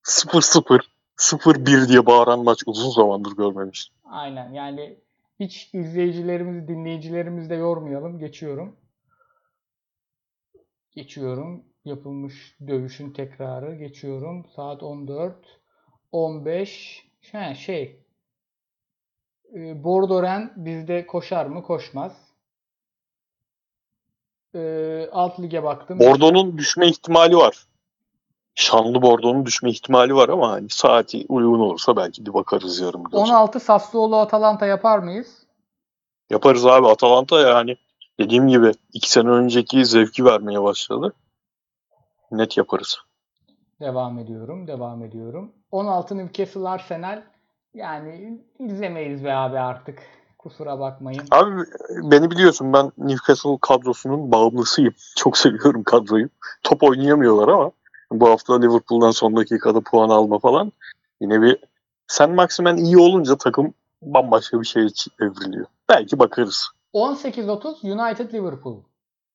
0-0 0-1 diye bağıran maç uzun zamandır görmemiştim. Aynen yani hiç izleyicilerimizi, dinleyicilerimizi de yormayalım. Geçiyorum. Geçiyorum. Yapılmış dövüşün tekrarı. Geçiyorum. Saat 14. 15. He, şey. E, Bordoren bizde koşar mı? Koşmaz. E, alt lige baktım. Bordo'nun düşme ihtimali var. Şanlı Bordo'nun düşme ihtimali var ama hani saati uygun olursa belki bir bakarız yarım. 16 Sassuolo Atalanta yapar mıyız? Yaparız abi. Atalanta yani dediğim gibi iki sene önceki zevki vermeye başladı. Net yaparız. Devam ediyorum. Devam ediyorum. 16 Newcastle Arsenal yani izlemeyiz be abi artık. Kusura bakmayın. Abi beni biliyorsun ben Newcastle kadrosunun bağımlısıyım. Çok seviyorum kadroyu. Top oynayamıyorlar ama bu hafta Liverpool'dan son dakikada puan alma falan. Yine bir sen Maximen iyi olunca takım bambaşka bir şeye evriliyor. Belki bakarız. 18-30 United Liverpool.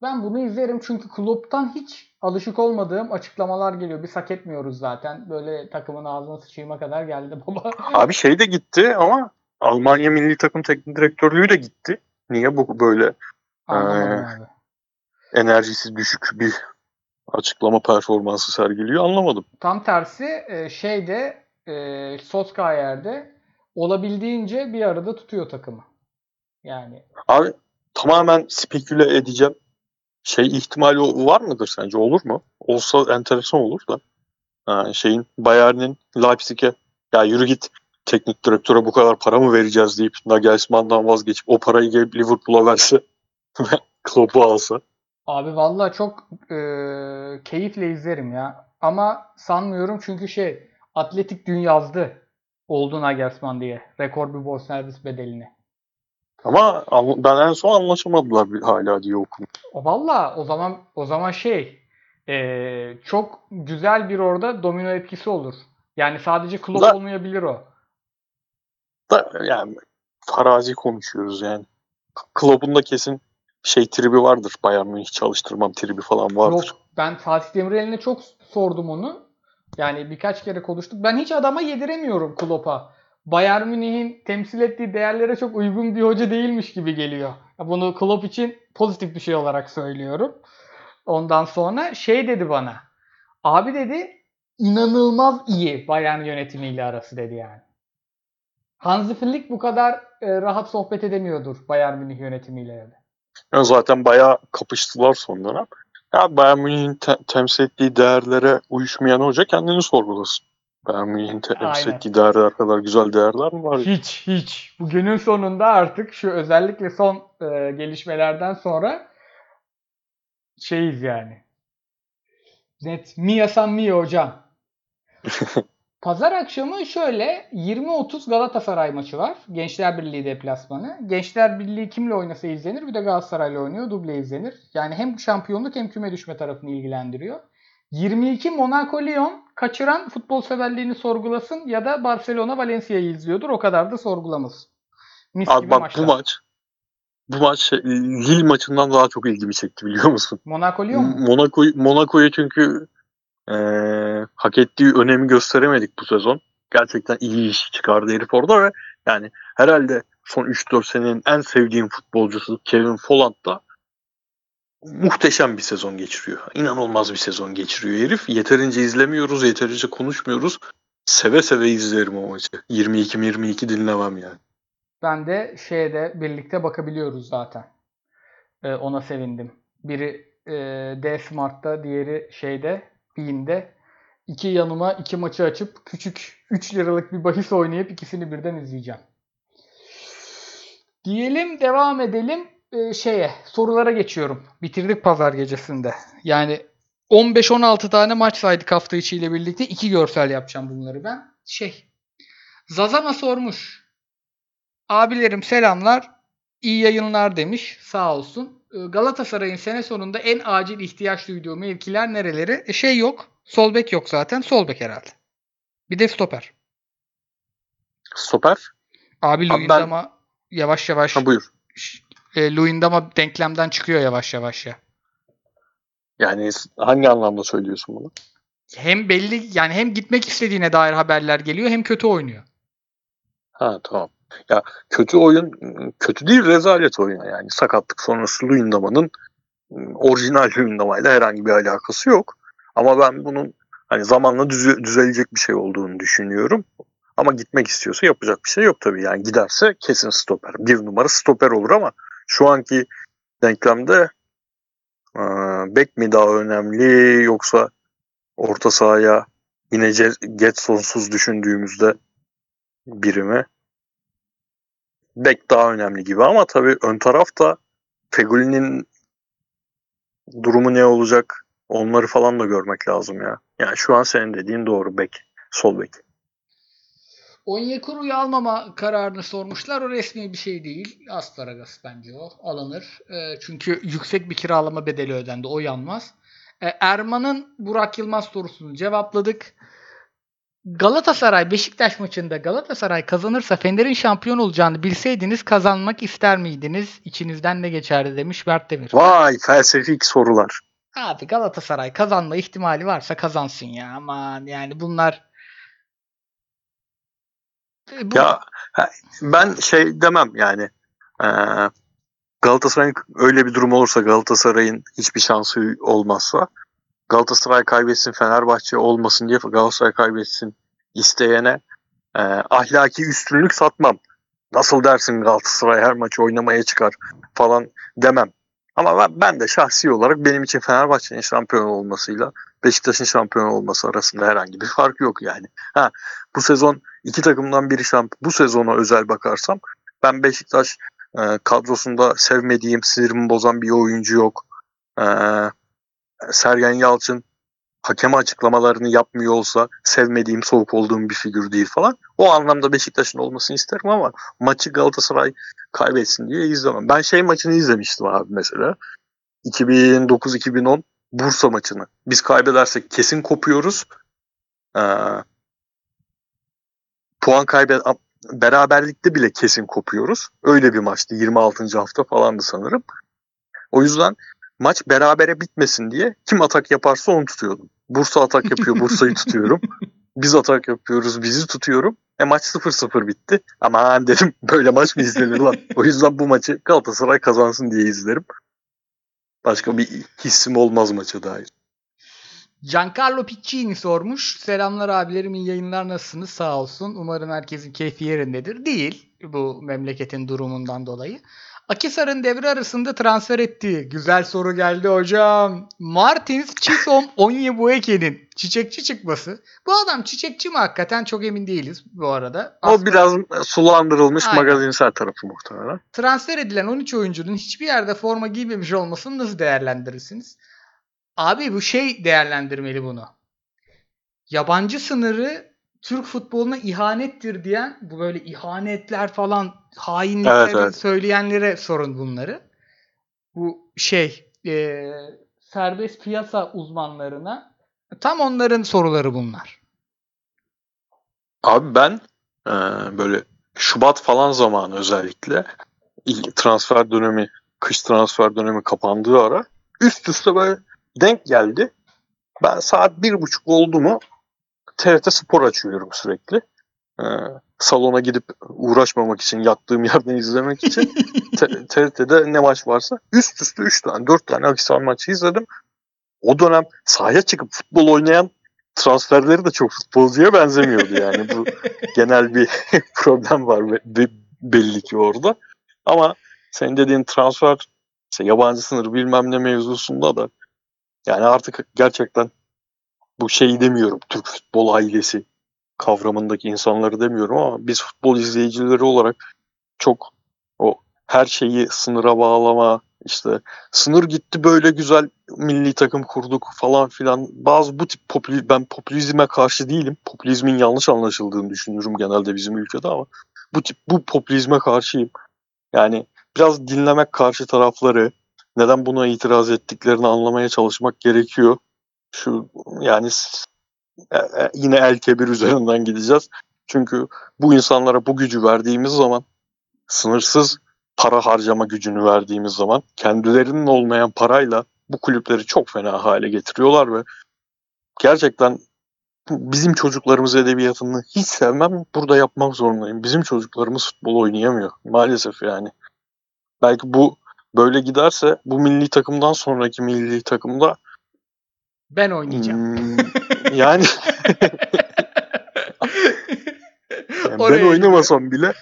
Ben bunu izlerim çünkü kulüpten hiç alışık olmadığım açıklamalar geliyor. Biz hak etmiyoruz zaten. Böyle takımın ağzına sıçayıma kadar geldi baba. Abi şey de gitti ama Almanya milli takım teknik direktörlüğü de gitti. Niye bu böyle Anlamadım ee, abi. enerjisi düşük bir açıklama performansı sergiliyor anlamadım. Tam tersi e, şeyde e, Solskjaer'de olabildiğince bir arada tutuyor takımı. Yani. Abi tamamen speküle edeceğim. Şey ihtimali var mıdır sence? Olur mu? Olsa enteresan olur da. Yani şeyin Bayern'in Leipzig'e ya yürü git teknik direktöre bu kadar para mı vereceğiz deyip Nagelsmann'dan vazgeçip o parayı gelip Liverpool'a verse ve Klopp'u alsa. Abi valla çok e, keyifle izlerim ya. Ama sanmıyorum çünkü şey Atletik dün yazdı. Oldu Nagelsmann diye. Rekor bir bonservis bedelini. Ama ben en son anlaşamadılar hala diye okudum. Valla o zaman o zaman şey e, çok güzel bir orada domino etkisi olur. Yani sadece Klopp da, olmayabilir o. Da yani farazi konuşuyoruz yani. Klopp'un kesin şey tribi vardır. Bayern Münih çalıştırmam tribi falan vardır. Yok ben Fatih Demirel'ine çok sordum onu. Yani birkaç kere konuştuk. Ben hiç adama yediremiyorum Klopp'a. Bayern Münih'in temsil ettiği değerlere çok uygun bir hoca değilmiş gibi geliyor. Bunu Klopp için pozitif bir şey olarak söylüyorum. Ondan sonra şey dedi bana. Abi dedi inanılmaz iyi Bayern yönetimiyle arası dedi yani. Hansi Flick bu kadar e, rahat sohbet edemiyordur Bayern Münih yönetimiyle dedi. Yani zaten bayağı kapıştılar son dönem. Ya Bayern Münih'in te- temsil ettiği değerlere uyuşmayan hoca kendini sorgulasın. Bayern Münih'in temsil ettiği değerler kadar güzel değerler mi var? Hiç hiç. Bugünün sonunda artık şu özellikle son e, gelişmelerden sonra şeyiz yani. Net Mia San Mia hocam. Pazar akşamı şöyle 20-30 Galatasaray maçı var. Gençler Birliği deplasmanı. Gençler Birliği kimle oynasa izlenir. Bir de Galatasaray'la oynuyor. Duble izlenir. Yani hem şampiyonluk hem küme düşme tarafını ilgilendiriyor. 22 Monaco Lyon kaçıran futbol severliğini sorgulasın ya da Barcelona Valencia'yı izliyordur. O kadar da sorgulamasın. Mis Abi bak maçlar. bu maç bu maç şey, Lille maçından daha çok ilgimi çekti biliyor musun? Monaco Lyon mu? Monaco çünkü eee, hak ettiği önemi gösteremedik bu sezon. Gerçekten iyi iş çıkardı herif orada ve yani herhalde son 3-4 senenin en sevdiğim futbolcusu Kevin Folland da muhteşem bir sezon geçiriyor. İnanılmaz bir sezon geçiriyor herif. Yeterince izlemiyoruz, yeterince konuşmuyoruz. Seve seve izlerim o maçı. 22-22 dinlemem yani. Ben de şeyde birlikte bakabiliyoruz zaten. Ee, ona sevindim. Biri e, D Smart'ta, diğeri şeyde, Bean'de. İki yanıma iki maçı açıp küçük 3 liralık bir bahis oynayıp ikisini birden izleyeceğim. Diyelim devam edelim Ee, şeye sorulara geçiyorum. Bitirdik pazar gecesinde. Yani 15-16 tane maç saydık hafta içiyle birlikte. iki görsel yapacağım bunları ben. Şey Zazama sormuş. Abilerim selamlar. İyi yayınlar demiş. Sağ olsun. Ee, Galatasaray'ın sene sonunda en acil ihtiyaç duyduğu mevkiler nereleri? E, şey yok. Sol bek yok zaten. Sol bek herhalde. Bir de stoper. Stoper. Abi Abi Luyendama yavaş yavaş Ha buyur. e, Luyendama denklemden çıkıyor yavaş yavaş ya. Yani hangi anlamda söylüyorsun bunu? Hem belli yani hem gitmek istediğine dair haberler geliyor hem kötü oynuyor. Ha tamam. Ya kötü oyun kötü değil rezalet oyun yani. Sakatlık sonrası Luyendama'nın orijinal Luyendama'yla herhangi bir alakası yok. Ama ben bunun hani zamanla düze- düzelecek bir şey olduğunu düşünüyorum. Ama gitmek istiyorsa yapacak bir şey yok tabii. Yani giderse kesin stoper. Bir numara stoper olur ama şu anki denklemde ıı, bek mi daha önemli yoksa orta sahaya yine Getson'suz düşündüğümüzde biri mi? Bek daha önemli gibi ama tabii ön tarafta Fegoli'nin durumu ne olacak onları falan da görmek lazım ya. Yani şu an senin dediğin doğru bek. Sol bek. Onyekuru'yu almama kararını sormuşlar. O resmi bir şey değil. Asparagas bence o. Alınır. E, çünkü yüksek bir kiralama bedeli ödendi. O yanmaz. E, Erman'ın Burak Yılmaz sorusunu cevapladık. Galatasaray Beşiktaş maçında Galatasaray kazanırsa Fener'in şampiyon olacağını bilseydiniz kazanmak ister miydiniz? İçinizden ne geçerdi demiş Mert Demir. Vay felsefik sorular. Abi Galatasaray kazanma ihtimali varsa kazansın ya. Aman yani bunlar E, bu- Ya ben şey demem yani. Eee Galatasaray'ın öyle bir durum olursa Galatasaray'ın hiçbir şansı olmazsa Galatasaray kaybetsin Fenerbahçe olmasın diye Galatasaray kaybetsin isteyene eee, ahlaki üstünlük satmam. Nasıl dersin Galatasaray her maçı oynamaya çıkar falan demem. Ama ben, ben de şahsi olarak benim için Fenerbahçe'nin şampiyon olmasıyla Beşiktaş'ın şampiyon olması arasında herhangi bir fark yok yani. Ha bu sezon iki takımdan biri şampiyon. Bu sezona özel bakarsam ben Beşiktaş e, kadrosunda sevmediğim, sinirimi bozan bir oyuncu yok. E, Sergen Yalçın hakem açıklamalarını yapmıyor olsa sevmediğim, soğuk olduğum bir figür değil falan. O anlamda Beşiktaş'ın olmasını isterim ama maçı Galatasaray kaybetsin diye izlemem. Ben şey maçını izlemiştim abi mesela. 2009-2010 Bursa maçını. Biz kaybedersek kesin kopuyoruz. Ee, puan kaybet beraberlikte bile kesin kopuyoruz. Öyle bir maçtı. 26. hafta falandı sanırım. O yüzden maç berabere bitmesin diye kim atak yaparsa onu tutuyordum. Bursa atak yapıyor, Bursa'yı tutuyorum. Biz atak yapıyoruz, bizi tutuyorum. E maç 0-0 bitti. Aman dedim böyle maç mı izlenir lan? O yüzden bu maçı Galatasaray kazansın diye izlerim. Başka bir hissim olmaz maça dair. Giancarlo Piccini sormuş. Selamlar abilerim iyi yayınlar nasılsınız? Sağ olsun. Umarım herkesin keyfi yerindedir. Değil bu memleketin durumundan dolayı. Akisar'ın devre arasında transfer ettiği. Güzel soru geldi hocam. Martins Chisom Onyebueke'nin çiçekçi çıkması. Bu adam çiçekçi mi hakikaten çok emin değiliz bu arada. O biraz sulandırılmış Aynen. magazinsel tarafı muhtemelen. transfer edilen 13 oyuncunun hiçbir yerde forma giymemiş olmasını nasıl değerlendirirsiniz? Abi bu şey değerlendirmeli bunu. Yabancı sınırı Türk futboluna ihanettir diyen bu böyle ihanetler falan hainlikleri Evet, evet. söyleyenlere sorun bunları. Bu şey e, serbest piyasa uzmanlarına tam onların soruları bunlar. Abi ben e, böyle Şubat falan zamanı özellikle ilk transfer dönemi, kış transfer dönemi kapandığı ara üst üste böyle denk geldi. Ben saat bir buçuk oldu mu TRT Spor açıyorum sürekli. E, salona gidip uğraşmamak için, yattığım yerden izlemek için TRT'de ne maç varsa üst üste 3 tane, 4 tane Akisar maçı izledim. O dönem sahaya çıkıp futbol oynayan transferleri de çok futbolcuya benzemiyordu yani. Bu genel bir problem var be- be- belli ki orada. Ama senin dediğin transfer işte yabancı sınır bilmem ne mevzusunda da yani artık gerçekten bu şeyi demiyorum Türk futbol ailesi kavramındaki insanları demiyorum ama biz futbol izleyicileri olarak çok o her şeyi sınıra bağlama işte sınır gitti böyle güzel milli takım kurduk falan filan. Bazı bu tip popüli, ben popülizme karşı değilim. Popülizmin yanlış anlaşıldığını düşünüyorum genelde bizim ülkede ama bu tip bu popülizme karşıyım. Yani biraz dinlemek karşı tarafları neden buna itiraz ettiklerini anlamaya çalışmak gerekiyor. Şu yani e- e- yine el kebir üzerinden gideceğiz. Çünkü bu insanlara bu gücü verdiğimiz zaman sınırsız para harcama gücünü verdiğimiz zaman kendilerinin olmayan parayla bu kulüpleri çok fena hale getiriyorlar ve gerçekten bizim çocuklarımız edebiyatını hiç sevmem. Burada yapmak zorundayım. Bizim çocuklarımız futbol oynayamıyor. Maalesef yani. Belki bu böyle giderse bu milli takımdan sonraki milli takımda Ben oynayacağım. hmm, yani Yani Oraya ben oynamasam bile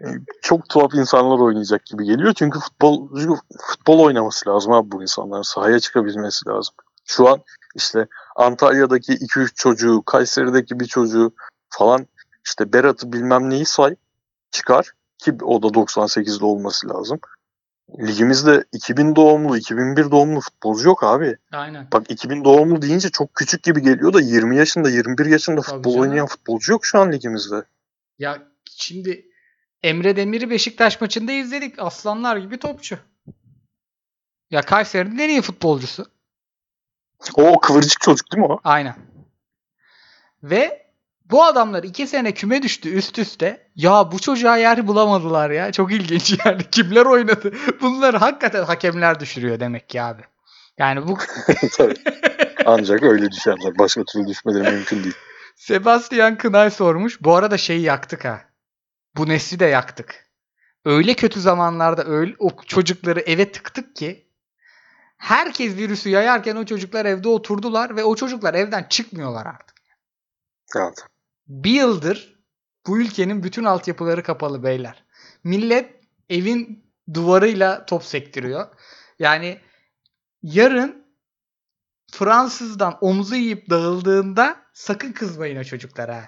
e, çok tuhaf insanlar oynayacak gibi geliyor. Çünkü futbolcu futbol oynaması lazım abi bu insanların. Sahaya çıkabilmesi lazım. Şu an işte Antalya'daki 2-3 çocuğu, Kayseri'deki bir çocuğu falan işte Berat'ı bilmem neyi say çıkar ki o da 98'de olması lazım. Ligimizde 2000 doğumlu, 2001 doğumlu futbolcu yok abi. Aynen. Bak 2000 doğumlu deyince çok küçük gibi geliyor da 20 yaşında, 21 yaşında Tabii futbol canım. oynayan futbolcu yok şu an ligimizde. Ya şimdi Emre Demir'i Beşiktaş maçında izledik. Aslanlar gibi topçu. Ya Kayseri'nin en iyi futbolcusu. O kıvırcık çocuk değil mi o? Aynen. Ve bu adamlar iki sene küme düştü üst üste. Ya bu çocuğa yer bulamadılar ya. Çok ilginç yani. Kimler oynadı? Bunları hakikaten hakemler düşürüyor demek ki abi. Yani bu. Ancak öyle düşerler. Başka türlü düşmeleri mümkün değil. Sebastian Kınay sormuş. Bu arada şeyi yaktık ha. Bu nesli de yaktık. Öyle kötü zamanlarda öyle o çocukları eve tıktık ki herkes virüsü yayarken o çocuklar evde oturdular ve o çocuklar evden çıkmıyorlar artık. Evet. Bir yıldır bu ülkenin bütün altyapıları kapalı beyler. Millet evin duvarıyla top sektiriyor. Yani yarın Fransız'dan omzu yiyip dağıldığında sakın kızmayın o çocuklara.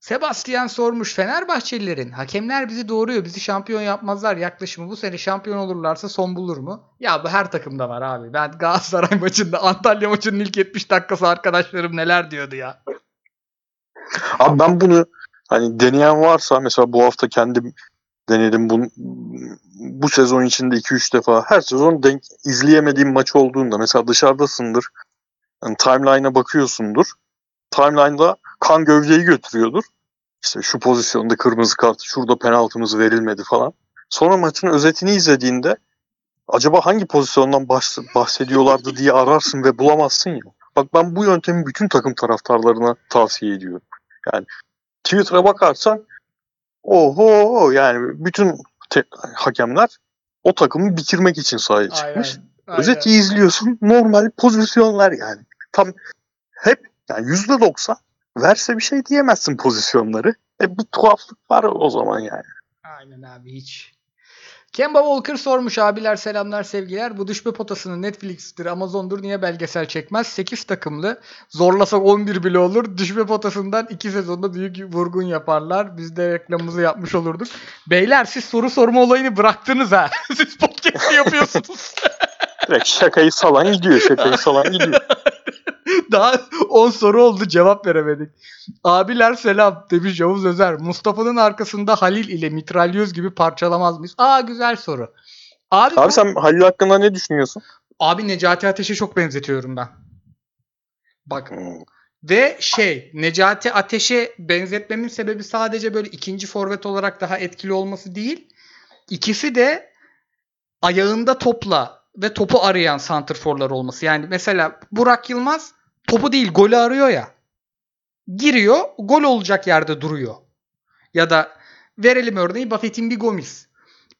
Sebastian sormuş Fenerbahçelilerin hakemler bizi doğuruyor bizi şampiyon yapmazlar yaklaşımı bu sene şampiyon olurlarsa son bulur mu? Ya bu her takımda var abi. Ben Galatasaray maçında Antalya maçının ilk 70 dakikası arkadaşlarım neler diyordu ya. Abi ben bunu hani deneyen varsa mesela bu hafta kendim denedim. Bu, bu sezon içinde 2-3 defa her sezon denk izleyemediğim maç olduğunda mesela dışarıdasındır. Yani timeline'a bakıyorsundur. Timeline'da kan gövdeyi götürüyordur. İşte şu pozisyonda kırmızı kart, şurada penaltımız verilmedi falan. Sonra maçın özetini izlediğinde acaba hangi pozisyondan bahs- bahsediyorlardı diye ararsın ve bulamazsın ya. Bak ben bu yöntemi bütün takım taraftarlarına tavsiye ediyorum. Yani Twitter'a bakarsan oho yani bütün hakemler o takımı bitirmek için sahaya çıkmış. Aynen. Özeti izliyorsun normal pozisyonlar yani. Tam hep yani yüzde doksan verse bir şey diyemezsin pozisyonları. E bir tuhaflık var o zaman yani. Aynen abi hiç. Kemba Walker sormuş abiler selamlar sevgiler. Bu düşme potasını Netflix'tir Amazon'dur niye belgesel çekmez? 8 takımlı. Zorlasak 11 bile olur. Düşme potasından 2 sezonda büyük vurgun yaparlar. Biz de reklamımızı yapmış olurduk. Beyler siz soru sorma olayını bıraktınız ha. siz podcast yapıyorsunuz. Direkt şakayı salan gidiyor. Şakayı salan gidiyor. Daha 10 soru oldu cevap veremedik. Abiler selam demiş Yavuz Özer. Mustafa'nın arkasında Halil ile mitralyöz gibi parçalamaz mıyız? Aa güzel soru. Abi, Abi sen Halil hakkında ne düşünüyorsun? Abi Necati Ateş'e çok benzetiyorum ben. Bak Hmm. ve şey Necati Ateş'e benzetmemin sebebi sadece böyle ikinci forvet olarak daha etkili olması değil. İkisi de ayağında topla ve topu arayan santrforlar olması. Yani mesela Burak Yılmaz topu değil golü arıyor ya. Giriyor, gol olacak yerde duruyor. Ya da verelim örneği Buffett'in bir Gomis.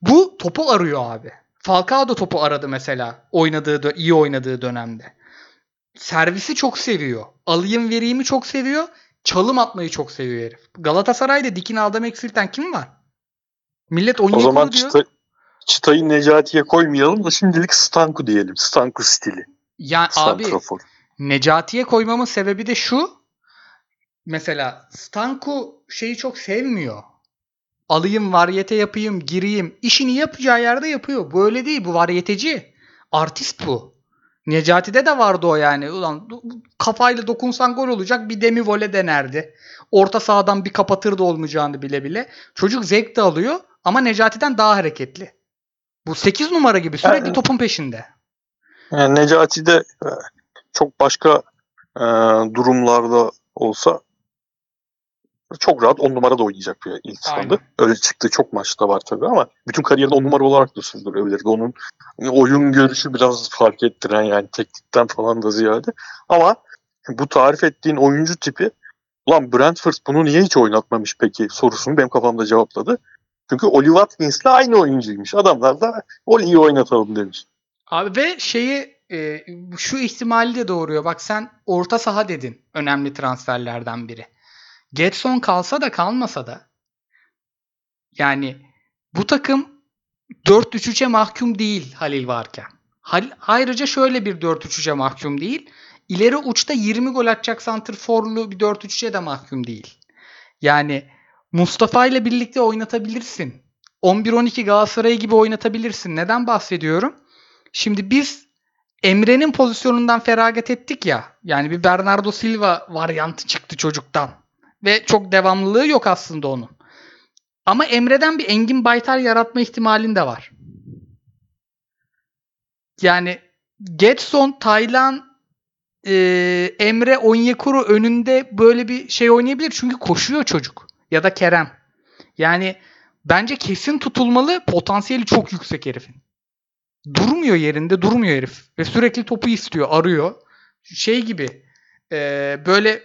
Bu topu arıyor abi. Falcao da topu aradı mesela oynadığı iyi oynadığı dönemde. Servisi çok seviyor. Alayım vereyimi çok seviyor. Çalım atmayı çok seviyor herif. Galatasaray'da dikini adam eksilten kim var? Millet O Onyekuru zaman diyor. çıta, çıtayı Necati'ye koymayalım da şimdilik Stanku diyelim. Stanku stili. Ya abi. Necati'ye koymamın sebebi de şu. Mesela Stanku şeyi çok sevmiyor. Alayım varyete yapayım gireyim. İşini yapacağı yerde yapıyor. Bu öyle değil. Bu varyeteci. Artist bu. Necati'de de vardı o yani. Ulan kafayla dokunsan gol olacak bir demi vole denerdi. Orta sahadan bir kapatırdı olmayacağını bile bile. Çocuk zevk de alıyor ama Necati'den daha hareketli. Bu 8 numara gibi sürekli Yani- topun peşinde. Yani Necati de e, çok başka e, durumlarda olsa çok rahat on numara da oynayacak bir insandı. Öyle çıktı çok maçta var tabii ama bütün kariyerini on numara olarak da sürdürebilirdi. Onun oyun görüşü biraz fark ettiren yani teknikten falan da ziyade. Ama bu tarif ettiğin oyuncu tipi ulan Brentford bunu niye hiç oynatmamış peki sorusunu benim kafamda cevapladı. Çünkü Oli Watkins'le aynı oyuncuymuş. Adamlar da Oli'yi oynatalım demiş. Abi ve şeyi e, şu ihtimali de doğuruyor. Bak sen orta saha dedin. Önemli transferlerden biri. Getson kalsa da kalmasa da yani bu takım 4-3-3'e mahkum değil Halil varken. Hal, ayrıca şöyle bir 4-3-3'e mahkum değil. İleri uçta 20 gol atacak santrforlu bir 4-3-3'e de mahkum değil. Yani Mustafa ile birlikte oynatabilirsin. 11-12 Galatasaray gibi oynatabilirsin. Neden bahsediyorum? Şimdi biz Emre'nin pozisyonundan feragat ettik ya. Yani bir Bernardo Silva varyantı çıktı çocuktan. Ve çok devamlılığı yok aslında onun. Ama Emre'den bir Engin Baytar yaratma ihtimalin de var. Yani Getson, Taylan, e, Emre, Onyekuru önünde böyle bir şey oynayabilir. Çünkü koşuyor çocuk. Ya da Kerem. Yani bence kesin tutulmalı. Potansiyeli çok yüksek herifin durmuyor yerinde durmuyor herif. Ve sürekli topu istiyor arıyor. Şey gibi e, böyle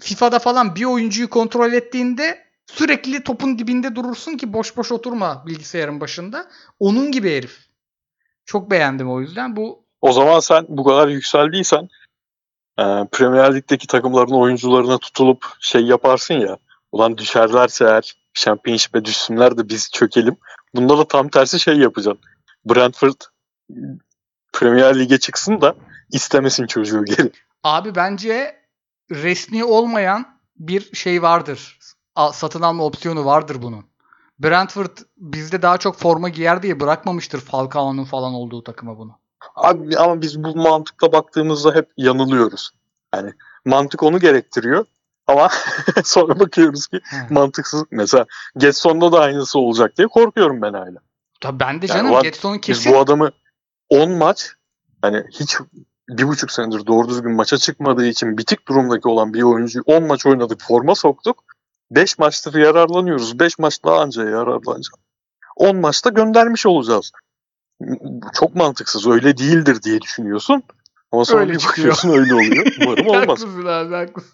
FIFA'da falan bir oyuncuyu kontrol ettiğinde sürekli topun dibinde durursun ki boş boş oturma bilgisayarın başında. Onun gibi herif. Çok beğendim o yüzden. Bu O zaman sen bu kadar yükseldiysen e, Premier Lig'deki takımların oyuncularına tutulup şey yaparsın ya ulan düşerlerse eğer Championship'e düşsünler de biz çökelim. Bunda da tam tersi şey yapacaksın. Brentford Premier Lig'e çıksın da istemesin çocuğu geri. abi bence resmi olmayan bir şey vardır satın alma opsiyonu vardır bunun Brentford bizde daha çok forma giyer diye bırakmamıştır Falcao'nun falan olduğu takıma bunu. Abi, ama biz bu mantıkla baktığımızda hep yanılıyoruz. Yani mantık onu gerektiriyor. Ama sonra bakıyoruz ki mantıksız. Mesela Getson'da da aynısı olacak diye korkuyorum ben hala. Tabii ben de Yani canım ulan Getson'un Biz kesin bu adamı 10 maç hani hiç bir buçuk senedir doğru düzgün maça çıkmadığı için bitik durumdaki olan bir oyuncuyu 10 maç oynadık forma soktuk. 5 maçtır yararlanıyoruz. 5 maç daha anca yararlanacağız. 10 maçta göndermiş olacağız. Çok mantıksız. Öyle değildir diye düşünüyorsun. Ama sonra Öyle bir çıkıyor. bakıyorsun öyle oluyor. Umarım olmaz. haklısın abi haklısın.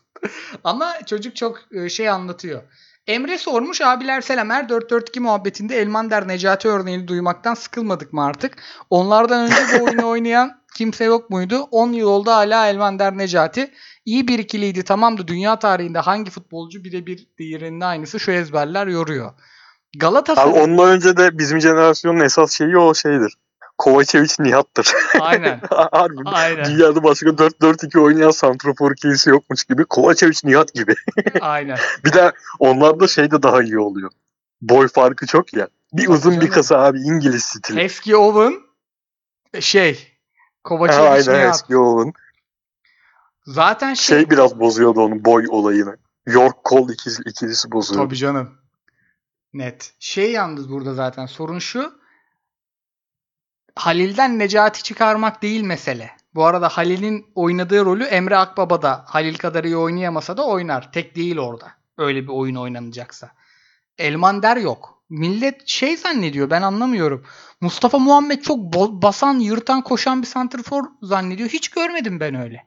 Ama çocuk çok e, şey anlatıyor. Emre sormuş abiler selam her 4-4-2 muhabbetinde Elmander Necati örneğini duymaktan sıkılmadık mı artık? Onlardan önce bu oyunu oynayan kimse yok muydu? 10 yıl oldu hala Elmander Necati. İyi bir ikiliydi tamamdı dünya tarihinde hangi futbolcu birebir diğerinin aynısı şu ezberler yoruyor. Galatasaray. Abi ondan önce de bizim jenerasyonun esas şeyi o şeydir. Kovacevic Nihat'tır. Aynen. Harbi. Aynen. Dünyada başka 4-4-2 oynayan santrafor ikilisi yokmuş gibi. Kovacevic Nihat gibi. Aynen. Bir de onlarda şey de daha iyi oluyor. Boy farkı çok ya. Bir uzun bir canım. kısa abi İngiliz stili. Eski Owen şey Ha, Kovacevic Aynen Nihat. eski Owen. Zaten şey, Şey biraz bozuyordu onun boy olayını. York Cole ikilisi, ikilisi bozuyordu. tabii canım. Net. Şey yalnız burada zaten sorun şu. Halil'den Necati çıkarmak değil mesele. Bu arada Halil'in oynadığı rolü Emre Akbaba da Halil kadar iyi oynayamasa da oynar. Tek değil orada. Öyle bir oyun oynanacaksa. Elmander yok. Millet şey zannediyor ben anlamıyorum. Mustafa Muhammed çok basan, yırtan, koşan bir santrfor zannediyor. Hiç görmedim ben öyle.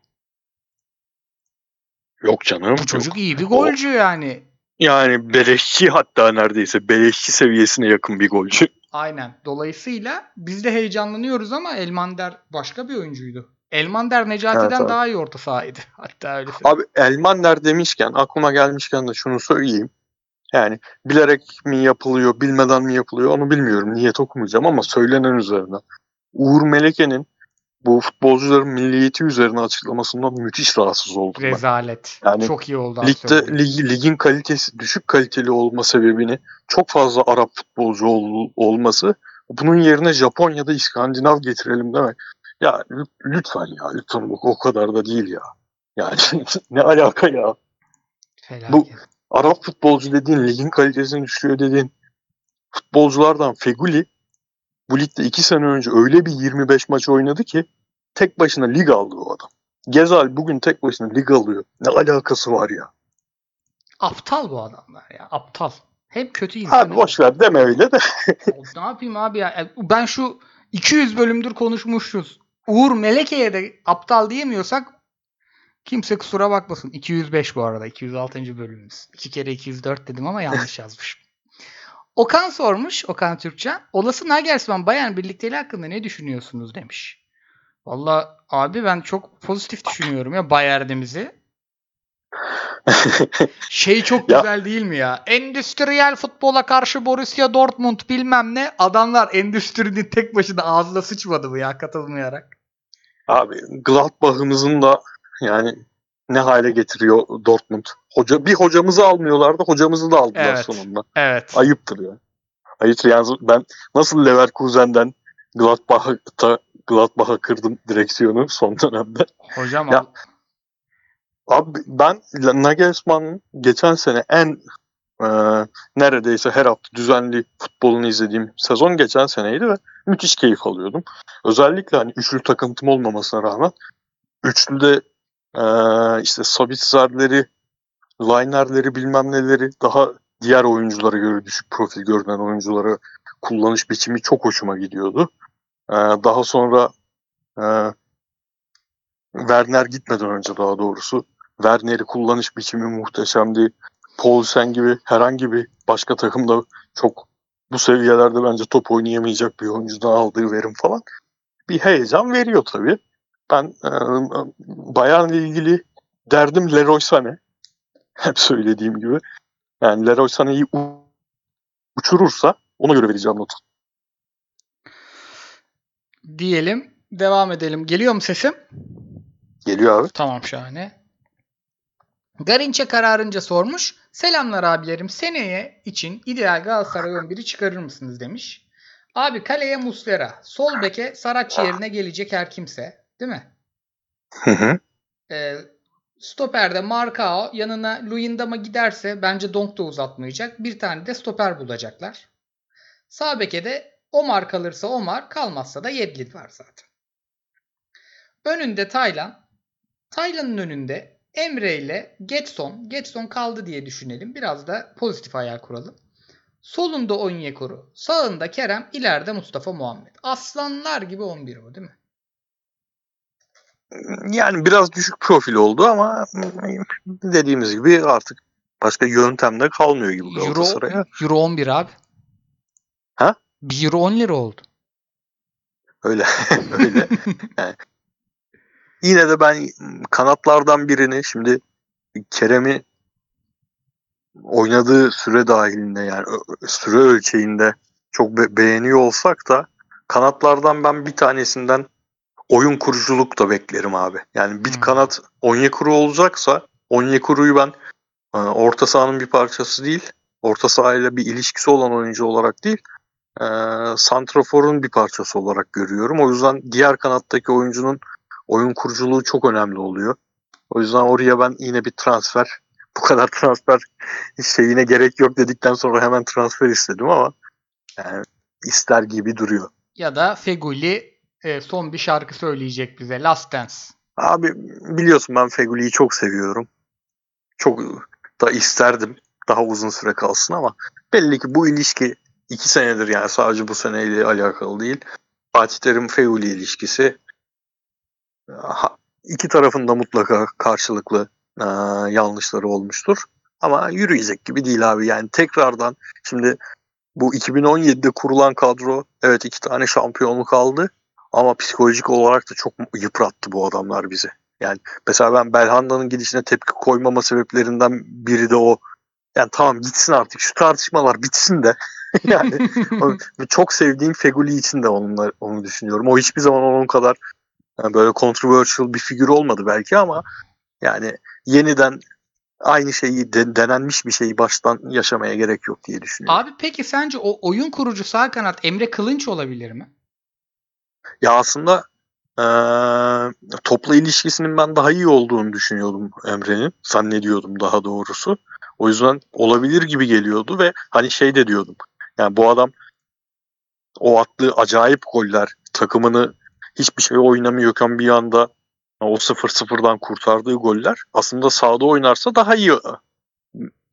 Yok canım. Bu çocuk yok. iyi bir golcü yani. Yani beleşçi hatta neredeyse beleşçi seviyesine yakın bir golcü. Aynen. Dolayısıyla biz de heyecanlanıyoruz ama Elmander başka bir oyuncuydu. Elmander Necati'den Evet, abi. daha iyi orta sahaydı. Hatta öyle. Abi Elmander demişken aklıma gelmişken de şunu söyleyeyim. Yani bilerek mi yapılıyor, bilmeden mi yapılıyor onu bilmiyorum. Niyet okumayacağım ama söylenen üzerinden. Uğur Meleke'nin bu futbolcuların milliyeti üzerine açıklamasından müthiş rahatsız oldum ben. Rezalet. Yani Çok iyi oldu. Ligde lig, ligin kalitesi düşük kaliteli olma sebebini çok fazla Arap futbolcu ol- olması bunun yerine Japonya'da İskandinav getirelim demek. Ya lü- lütfen ya lütfen bu o kadar da değil ya. Yani ne alaka ya? Felaket. bu- Arap futbolcu dediğin ligin kalitesini düşürüyor dediğin futbolculardan Feguli bu ligde iki sene önce öyle bir 25 maç oynadı ki tek başına lig aldı o adam. Gezal bugün tek başına lig alıyor. Ne alakası var ya? Aptal bu adamlar ya. Aptal. Hep kötü insan. Abi boş ver deme öyle de. ne yapayım abi ya? E, Ben şu 200 bölümdür konuşmuşuz. Uğur Meleke'ye de aptal diyemiyorsak kimse kusura bakmasın. 205 bu arada. 206. bölümümüz. 2 kere 204 dedim ama yanlış yazmışım. Okan sormuş. Okan Türkçen. Olası Nagelsmann Bayern birlikteliği hakkında ne düşünüyorsunuz demiş. Valla abi ben çok pozitif düşünüyorum ya Bayern'imizi. Şey çok Ya- güzel değil mi ya? Endüstriyel futbola karşı Borussia Dortmund bilmem ne. Adamlar endüstrinin tek başına ağzına sıçmadı mı ya katılmayarak? Abi Gladbach'ımızın da yani ne hale getiriyor Dortmund. Hoca bir hocamızı almıyorlardı, hocamızı da aldılar Evet. sonunda. Evet. Ayıptır ya. Ayıptır yani ben nasıl Leverkusen'den Gladbach'a Gladbach'a kırdım direksiyonu son dönemde. Hocam Ya- Abi ben Nagelsmann'ın geçen sene en e, neredeyse her hafta düzenli futbolunu izlediğim sezon geçen seneydi ve müthiş keyif alıyordum. Özellikle hani üçlü takıntım olmamasına rağmen üçlüde e, işte Sabitzer'leri, Liner'leri bilmem neleri daha diğer oyunculara göre düşük profil görünen oyunculara kullanış biçimi çok hoşuma gidiyordu. E, daha sonra e, Werner gitmeden önce daha doğrusu Werner'i kullanış biçimi muhteşemdi. Paulsen gibi herhangi bir başka takımda çok bu seviyelerde bence top oynayamayacak bir oyuncudan aldığı verim falan bir heyecan veriyor tabii. Ben e, Bayern'le ilgili derdim Leroy Sané. Hep söylediğim gibi. Yani Leroy Sané'yi uçurursa ona göre vereceğim notu. Diyelim. Devam edelim. Geliyor mu sesim? Geliyor abi. Tamam şahane. Garinçe kararınca sormuş. Selamlar abilerim. Seneye için ideal Galatasaray 11'i çıkarır mısınız demiş. Abi kaleye Muslera. Sol beke Saratçı yerine gelecek her kimse. Değil mi? Hı hı. Ee, stoperde Marcao yanına Luyendam'a giderse bence Donk da uzatmayacak. Bir tane de stoper bulacaklar. Sağ beke de Omar kalırsa Omar kalmazsa da Yedlin var zaten. Önünde Taylan. Taylan'ın önünde Emre ile Getson. Getson kaldı diye düşünelim. Biraz da pozitif hayal kuralım. Solunda Onyekuru. Sağında Kerem. ileride Mustafa Muhammed. Aslanlar gibi 11 o değil mi? Yani biraz düşük profil oldu ama dediğimiz gibi artık başka yöntemde kalmıyor gibi Euro, Galatasaray'a. Euro 11 abi. Ha? 1 Euro 10 lira oldu. Öyle. Öyle. Yani yine de ben kanatlardan birini şimdi Kerem'i oynadığı süre dahilinde yani süre ölçeğinde çok be- beğeniyor olsak da kanatlardan ben bir tanesinden oyun kuruculuk da beklerim abi. Yani bir Hmm. kanat Onyekuru olacaksa Onyekuru'yu ben e, orta sahanın bir parçası değil, orta sahayla bir ilişkisi olan oyuncu olarak değil, e, Santrafor'un bir parçası olarak görüyorum. O yüzden diğer kanattaki oyuncunun oyun kuruculuğu çok önemli oluyor. O yüzden oraya ben yine bir transfer, bu kadar transfer şeyine gerek yok dedikten sonra hemen transfer istedim ama yani ister gibi duruyor. Ya da Feguli e, son bir şarkı söyleyecek bize. Last Dance. Abi biliyorsun ben Feguli'yi çok seviyorum. Çok da isterdim daha uzun süre kalsın ama belli ki bu ilişki iki senedir yani sadece bu seneyle alakalı değil. Fatih Terim Feguli ilişkisi iki tarafın da mutlaka karşılıklı e, yanlışları olmuştur. Ama yürüyecek gibi değil abi. Yani tekrardan şimdi bu 2017'de kurulan kadro evet iki tane şampiyonluk aldı ama psikolojik olarak da çok yıprattı bu adamlar bizi. Yani mesela ben Belhanda'nın gidişine tepki koymama sebeplerinden biri de o. Yani tamam gitsin artık şu tartışmalar bitsin de. yani o- çok sevdiğim Feguli için de onunla, onu düşünüyorum. O hiçbir zaman onun kadar yani böyle controversial bir figür olmadı belki ama yani yeniden aynı şeyi de- denenmiş bir şeyi baştan yaşamaya gerek yok diye düşünüyorum. Abi peki sence o oyun kurucu sağ kanat Emre Kılınç olabilir mi? Ya aslında eee, topla ilişkisinin ben daha iyi olduğunu düşünüyordum Emre'nin. Zannediyordum daha doğrusu. O yüzden olabilir gibi geliyordu ve hani şey de diyordum. Yani bu adam o attığı acayip goller takımını hiçbir şey oynamıyorken bir anda o 0-0'dan kurtardığı goller aslında sahada oynarsa daha iyi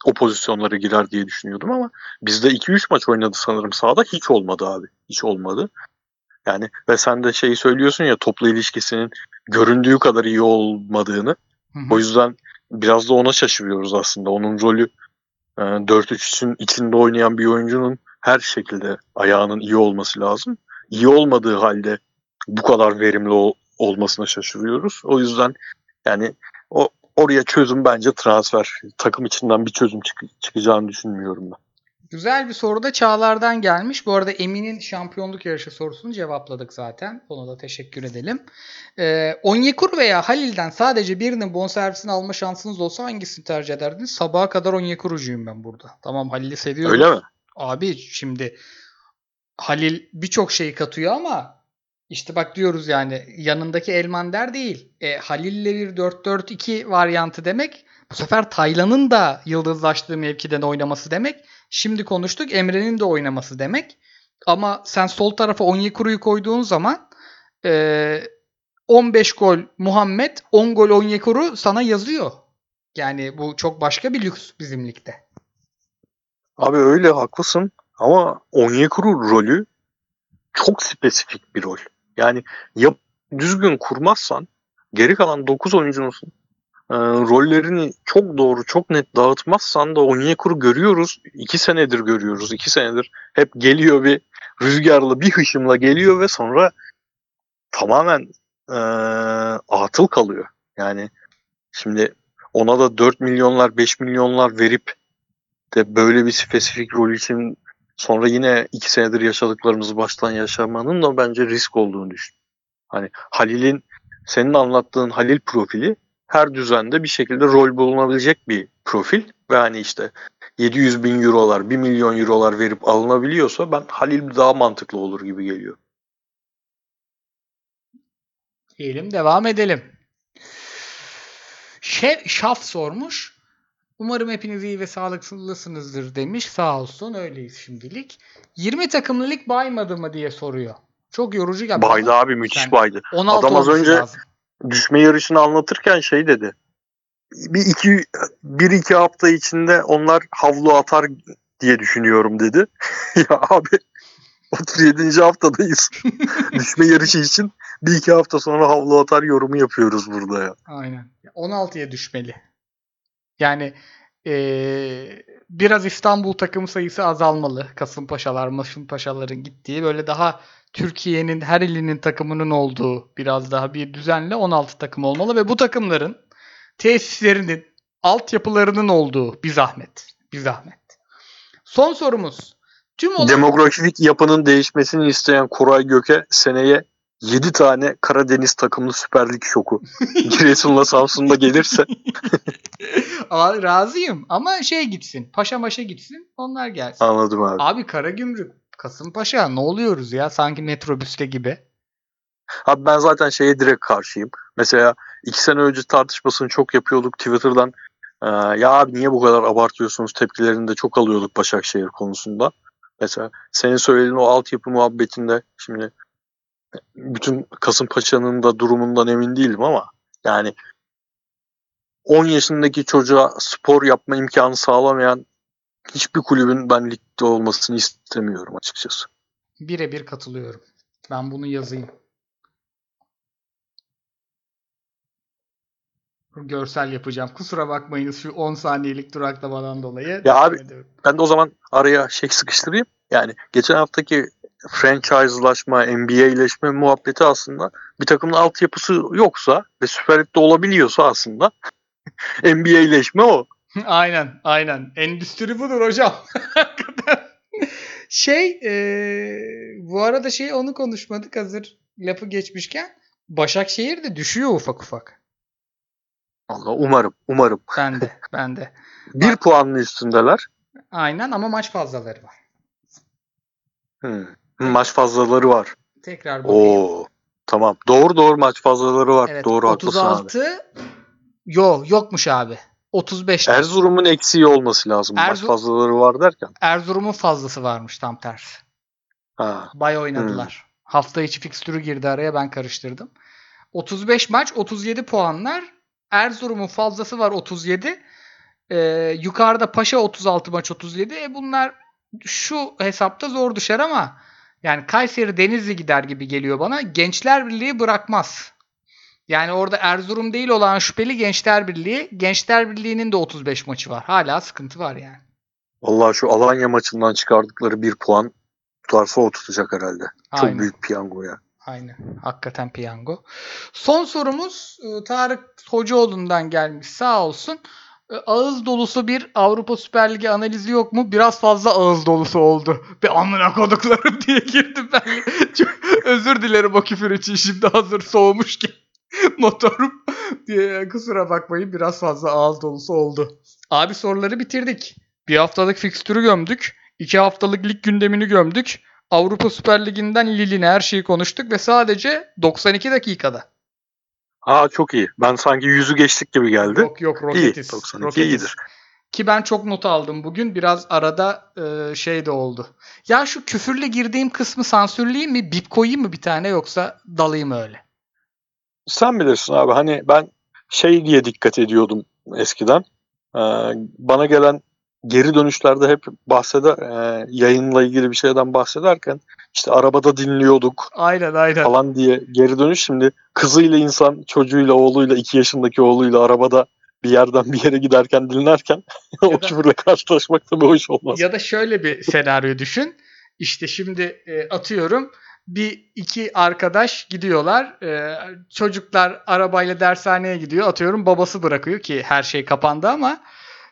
o pozisyonlara girer diye düşünüyordum ama bizde 2-3 maç oynadı sanırım sahada hiç olmadı abi. Hiç olmadı. Yani ve sen de şeyi söylüyorsun ya topla ilişkisinin göründüğü kadar iyi olmadığını. Hı hı. O yüzden biraz da ona şaşırıyoruz aslında. Onun rolü e, 4-3'ün içinde oynayan bir oyuncunun her şekilde ayağının iyi olması lazım. İyi olmadığı halde bu kadar verimli ol- olmasına şaşırıyoruz. O yüzden yani o oraya çözüm bence transfer. Takım içinden bir çözüm çık- çıkacağını düşünmüyorum ben. Güzel bir soru da Çağlar'dan gelmiş. Bu arada Emin'in şampiyonluk yarışı sorusunu cevapladık zaten. Ona da teşekkür edelim. Ee, Onyekuru veya Halil'den sadece birinin bonservisini alma şansınız olsa hangisini tercih ederdiniz? Sabaha kadar Onyekuru'cuyum ben burada. Tamam Halil'i seviyorum. Öyle mi? Abi şimdi Halil birçok şey katıyor ama işte bak diyoruz yani yanındaki Elmander değil. E, Halil'le bir 4-4-2 varyantı demek bu sefer Taylan'ın da yıldızlaştığı mevkiden oynaması demek. Şimdi konuştuk Emre'nin de oynaması demek. Ama sen sol tarafa Onyekuru'yu koyduğun zaman e, 15 gol Muhammed 10 gol Onyekuru sana yazıyor. Yani bu çok başka bir lüks bizim ligde. Abi öyle haklısın ama Onyekuru rolü çok spesifik bir rol. Yani ya düzgün kurmazsan geri kalan 9 oyuncunun e, rollerini çok doğru, çok net dağıtmazsan da Onyekuru görüyoruz. 2 senedir görüyoruz. 2 senedir hep geliyor bir rüzgarla bir hışımla geliyor ve sonra tamamen e, atıl kalıyor. Yani şimdi ona da 4 milyonlar 5 milyonlar verip de böyle bir spesifik rol için sonra yine 2 senedir yaşadıklarımızı baştan yaşamanın da bence risk olduğunu düşün. Hani Halil'in senin anlattığın Halil profili her düzende bir şekilde rol bulunabilecek bir profil ve hani işte 700 bin eurolar 1 milyon eurolar verip alınabiliyorsa ben Halil daha mantıklı olur gibi geliyor. Diyelim devam edelim. Şef, Şaf sormuş. Umarım hepiniz iyi ve sağlıklısınızdır demiş. Sağ olsun öyleyiz şimdilik. 20 takımlı lig baymadı mı diye soruyor. Çok yorucu geldi. Baydı abi müthiş baydı. 16 Adam az önce- lazım. düşme yarışını anlatırken şey dedi. Bir iki bir iki hafta içinde onlar havlu atar diye düşünüyorum dedi. ya abi 37. haftadayız. düşme yarışı için bir iki hafta sonra havlu atar yorumu yapıyoruz burada ya. Aynen. 16'ya düşmeli. Yani eee, biraz İstanbul takım sayısı azalmalı. Kasımpaşalar, Maşınpaşaların gittiği böyle daha Türkiye'nin her ilinin takımının olduğu biraz daha bir düzenle 16 takım olmalı ve bu takımların tesislerinin altyapılarının olduğu bir zahmet. Bir zahmet. Son sorumuz. Tüm olan... Demografik yapının değişmesini isteyen Koray Gök'e seneye 7 tane Karadeniz takımlı Süper Lig şoku. Giresun'la Samsun'da gelirse. Aa, razıyım ama şey gitsin. Paşa maşa gitsin. Onlar gelsin. Anladım abi. Abi Karagümrük, Kasımpaşa ne oluyoruz ya? Sanki metrobüste gibi. Abi ben zaten şeye direkt karşıyım. Mesela iki sene önce tartışmasını çok yapıyorduk Twitter'dan. Ee, ya abi niye bu kadar abartıyorsunuz tepkilerini de çok alıyorduk Başakşehir konusunda. Mesela senin söylediğin o altyapı muhabbetinde şimdi bütün Kasımpaşa'nın da durumundan emin değilim ama yani 10 yaşındaki çocuğa spor yapma imkanı sağlamayan hiçbir kulübün ben ligde olmasını istemiyorum açıkçası. Birebir katılıyorum. Ben bunu yazayım. Görsel yapacağım. Kusura bakmayınız şu 10 saniyelik duraklamadan dolayı. Ya abi ben de o zaman araya şey sıkıştırayım. Yani geçen haftaki franchise'laşma, NBA'leşme muhabbeti aslında bir takımın altyapısı yoksa ve Süper Lig'de olabiliyorsa aslında NBA'leşme o. aynen, aynen. Endüstri budur hocam. şey, e, bu arada şey onu konuşmadık hazır lafı geçmişken. Başakşehir de düşüyor ufak ufak. Allah umarım, umarım. Ben de, ben de. bir Bak- puanın üstündeler. Aynen ama maç fazlaları var. Hmm. Maç fazlaları var. Tekrar bakayım. Oo. Tamam. Doğru doğru maç fazlaları var. Evet, doğru haklısın abi. 36 Yo yokmuş abi. 35. Erzurum'un eksiği olması lazım. Maç Erzurum- fazlaları var derken. Erzurum'un fazlası varmış tam tersi. Ha. Bay oynadılar. Hafta içi fikstürü girdi araya ben karıştırdım. 35 maç 37 puanlar. Erzurum'un fazlası var 37. Ee, yukarıda Paşa 36 maç 37. E bunlar şu hesapta zor düşer ama yani Kayseri Denizli gider gibi geliyor bana. Gençler Birliği bırakmaz. Yani orada Erzurum değil olan şüpheli Gençler Birliği. Gençler Birliği'nin de 35 maçı var. Hala sıkıntı var yani. Vallahi şu Alanya maçından çıkardıkları bir puan tutarsa o tutacak herhalde. Çok Aynen. büyük piyango ya. Aynen. Hakikaten piyango. Son sorumuz e, Tarık Hocaoğlu'ndan gelmiş. Sağ olsun. E, Ağız dolusu bir Avrupa Süper Ligi analizi yok mu? Biraz fazla ağız dolusu oldu. Be amına koduklarım diye girdim ben. Çok özür dilerim o küfür için. Şimdi hazır soğumuşken motorum diye kusura bakmayın biraz fazla ağız dolusu oldu. Abi soruları bitirdik. Bir haftalık fikstürü gömdük. iki haftalık lig gündemini gömdük. Avrupa Süper Ligi'nden Lille'ine her şeyi konuştuk ve sadece 92 dakikada. Aa çok iyi. Ben sanki yüzü geçtik gibi geldi. Yok yok İyi. Roketiz. 92 Roketiz. iyidir. Ki ben çok not aldım bugün. Biraz arada e, şey de oldu. Ya şu küfürle girdiğim kısmı sansürleyeyim mi? Bip koyayım mı bir tane yoksa dalayım öyle? Sen bilirsin abi. Hani ben şey diye dikkat ediyordum eskiden. Ee, bana gelen geri dönüşlerde hep bahseder e, yayınla ilgili bir şeyden bahsederken işte arabada dinliyorduk Aynen aynen. falan diye geri dönüş şimdi kızıyla insan çocuğuyla oğluyla iki yaşındaki oğluyla arabada bir yerden bir yere giderken dinlerken o küfürle karşılaşmak da bir hoş olmaz. Ya da şöyle bir senaryo düşün. İşte şimdi e, atıyorum bir iki arkadaş gidiyorlar. E, çocuklar arabayla dershaneye gidiyor. Atıyorum babası bırakıyor ki her şey kapandı ama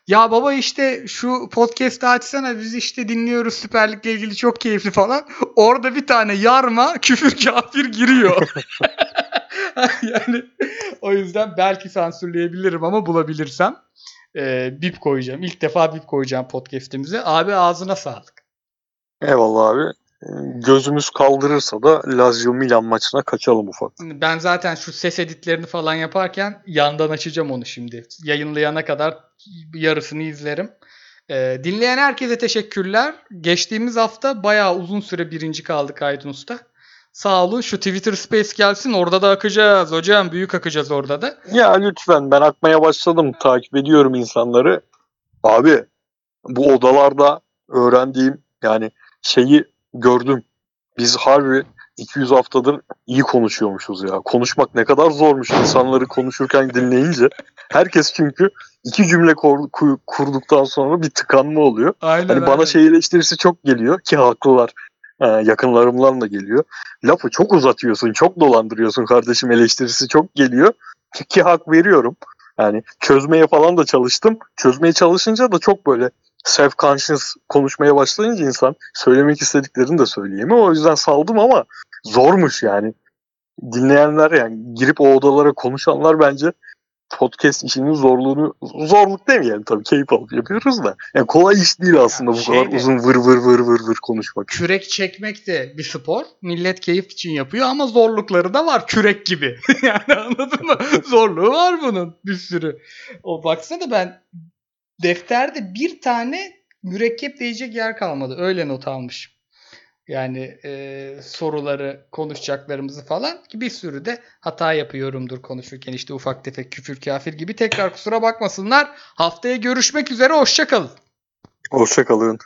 ya baba işte şu podcast'ı açsana biz işte dinliyoruz Süper Lig'le ilgili çok keyifli falan. Orada bir tane yarma küfür kafir giriyor. yani o yüzden belki sansürleyebilirim ama bulabilirsem e, bip koyacağım. İlk defa bip koyacağım podcast'imize. Abi ağzına sağlık. Eyvallah abi. Gözümüz kaldırırsa da Lazio Milan maçına kaçalım ufak. Ben zaten şu ses editlerini falan yaparken yandan açacağım onu şimdi. Yayınlayana kadar yarısını izlerim. Ee, dinleyen herkese teşekkürler. Geçtiğimiz hafta bayağı uzun süre birinci kaldık iTunes'ta. Sağ olun. Şu Twitter Space gelsin. Orada da akacağız hocam. Büyük akacağız orada da. Ya lütfen ben akmaya başladım. Takip ediyorum insanları. Abi bu odalarda öğrendiğim yani şeyi gördüm. Biz harbi 200 haftadır iyi konuşuyormuşuz ya. Konuşmak ne kadar zormuş insanları konuşurken dinleyince. Herkes çünkü iki cümle kur- ku- kurduktan sonra bir tıkanma oluyor. Aynen. Hani bana şey eleştirisi çok geliyor ki haklılar. Ee, yakınlarımdan da geliyor. Lafı çok uzatıyorsun, çok dolandırıyorsun kardeşim eleştirisi çok geliyor. Ki, ki hak veriyorum. Yani çözmeye falan da çalıştım. Çözmeye çalışınca da çok böyle self conscious konuşmaya başlayınca insan söylemek istediklerini de söyleyemiyor. O yüzden saldım ama zormuş yani. Dinleyenler yani girip o odalara konuşanlar bence podcast işinin zorluğunu zorluk demeyelim tabii keyif alıp yapıyoruz da. Yani kolay iş değil aslında Yani bu kadar şeyde- uzun vır vır vır vır vır konuşmak. Kürek çekmek de bir spor. Millet keyif için yapıyor ama zorlukları da var kürek gibi. yani anladın mı? Zorluğu var bunun bir sürü. O baksana ben defterde bir tane mürekkep değecek yer kalmadı. Öyle not almışım. Yani e, soruları, konuşacaklarımızı falan ki bir sürü de hata yapıyorumdur konuşurken işte ufak tefek küfür kafir gibi tekrar kusura bakmasınlar. Haftaya görüşmek üzere hoşçakalın. Hoşçakalın.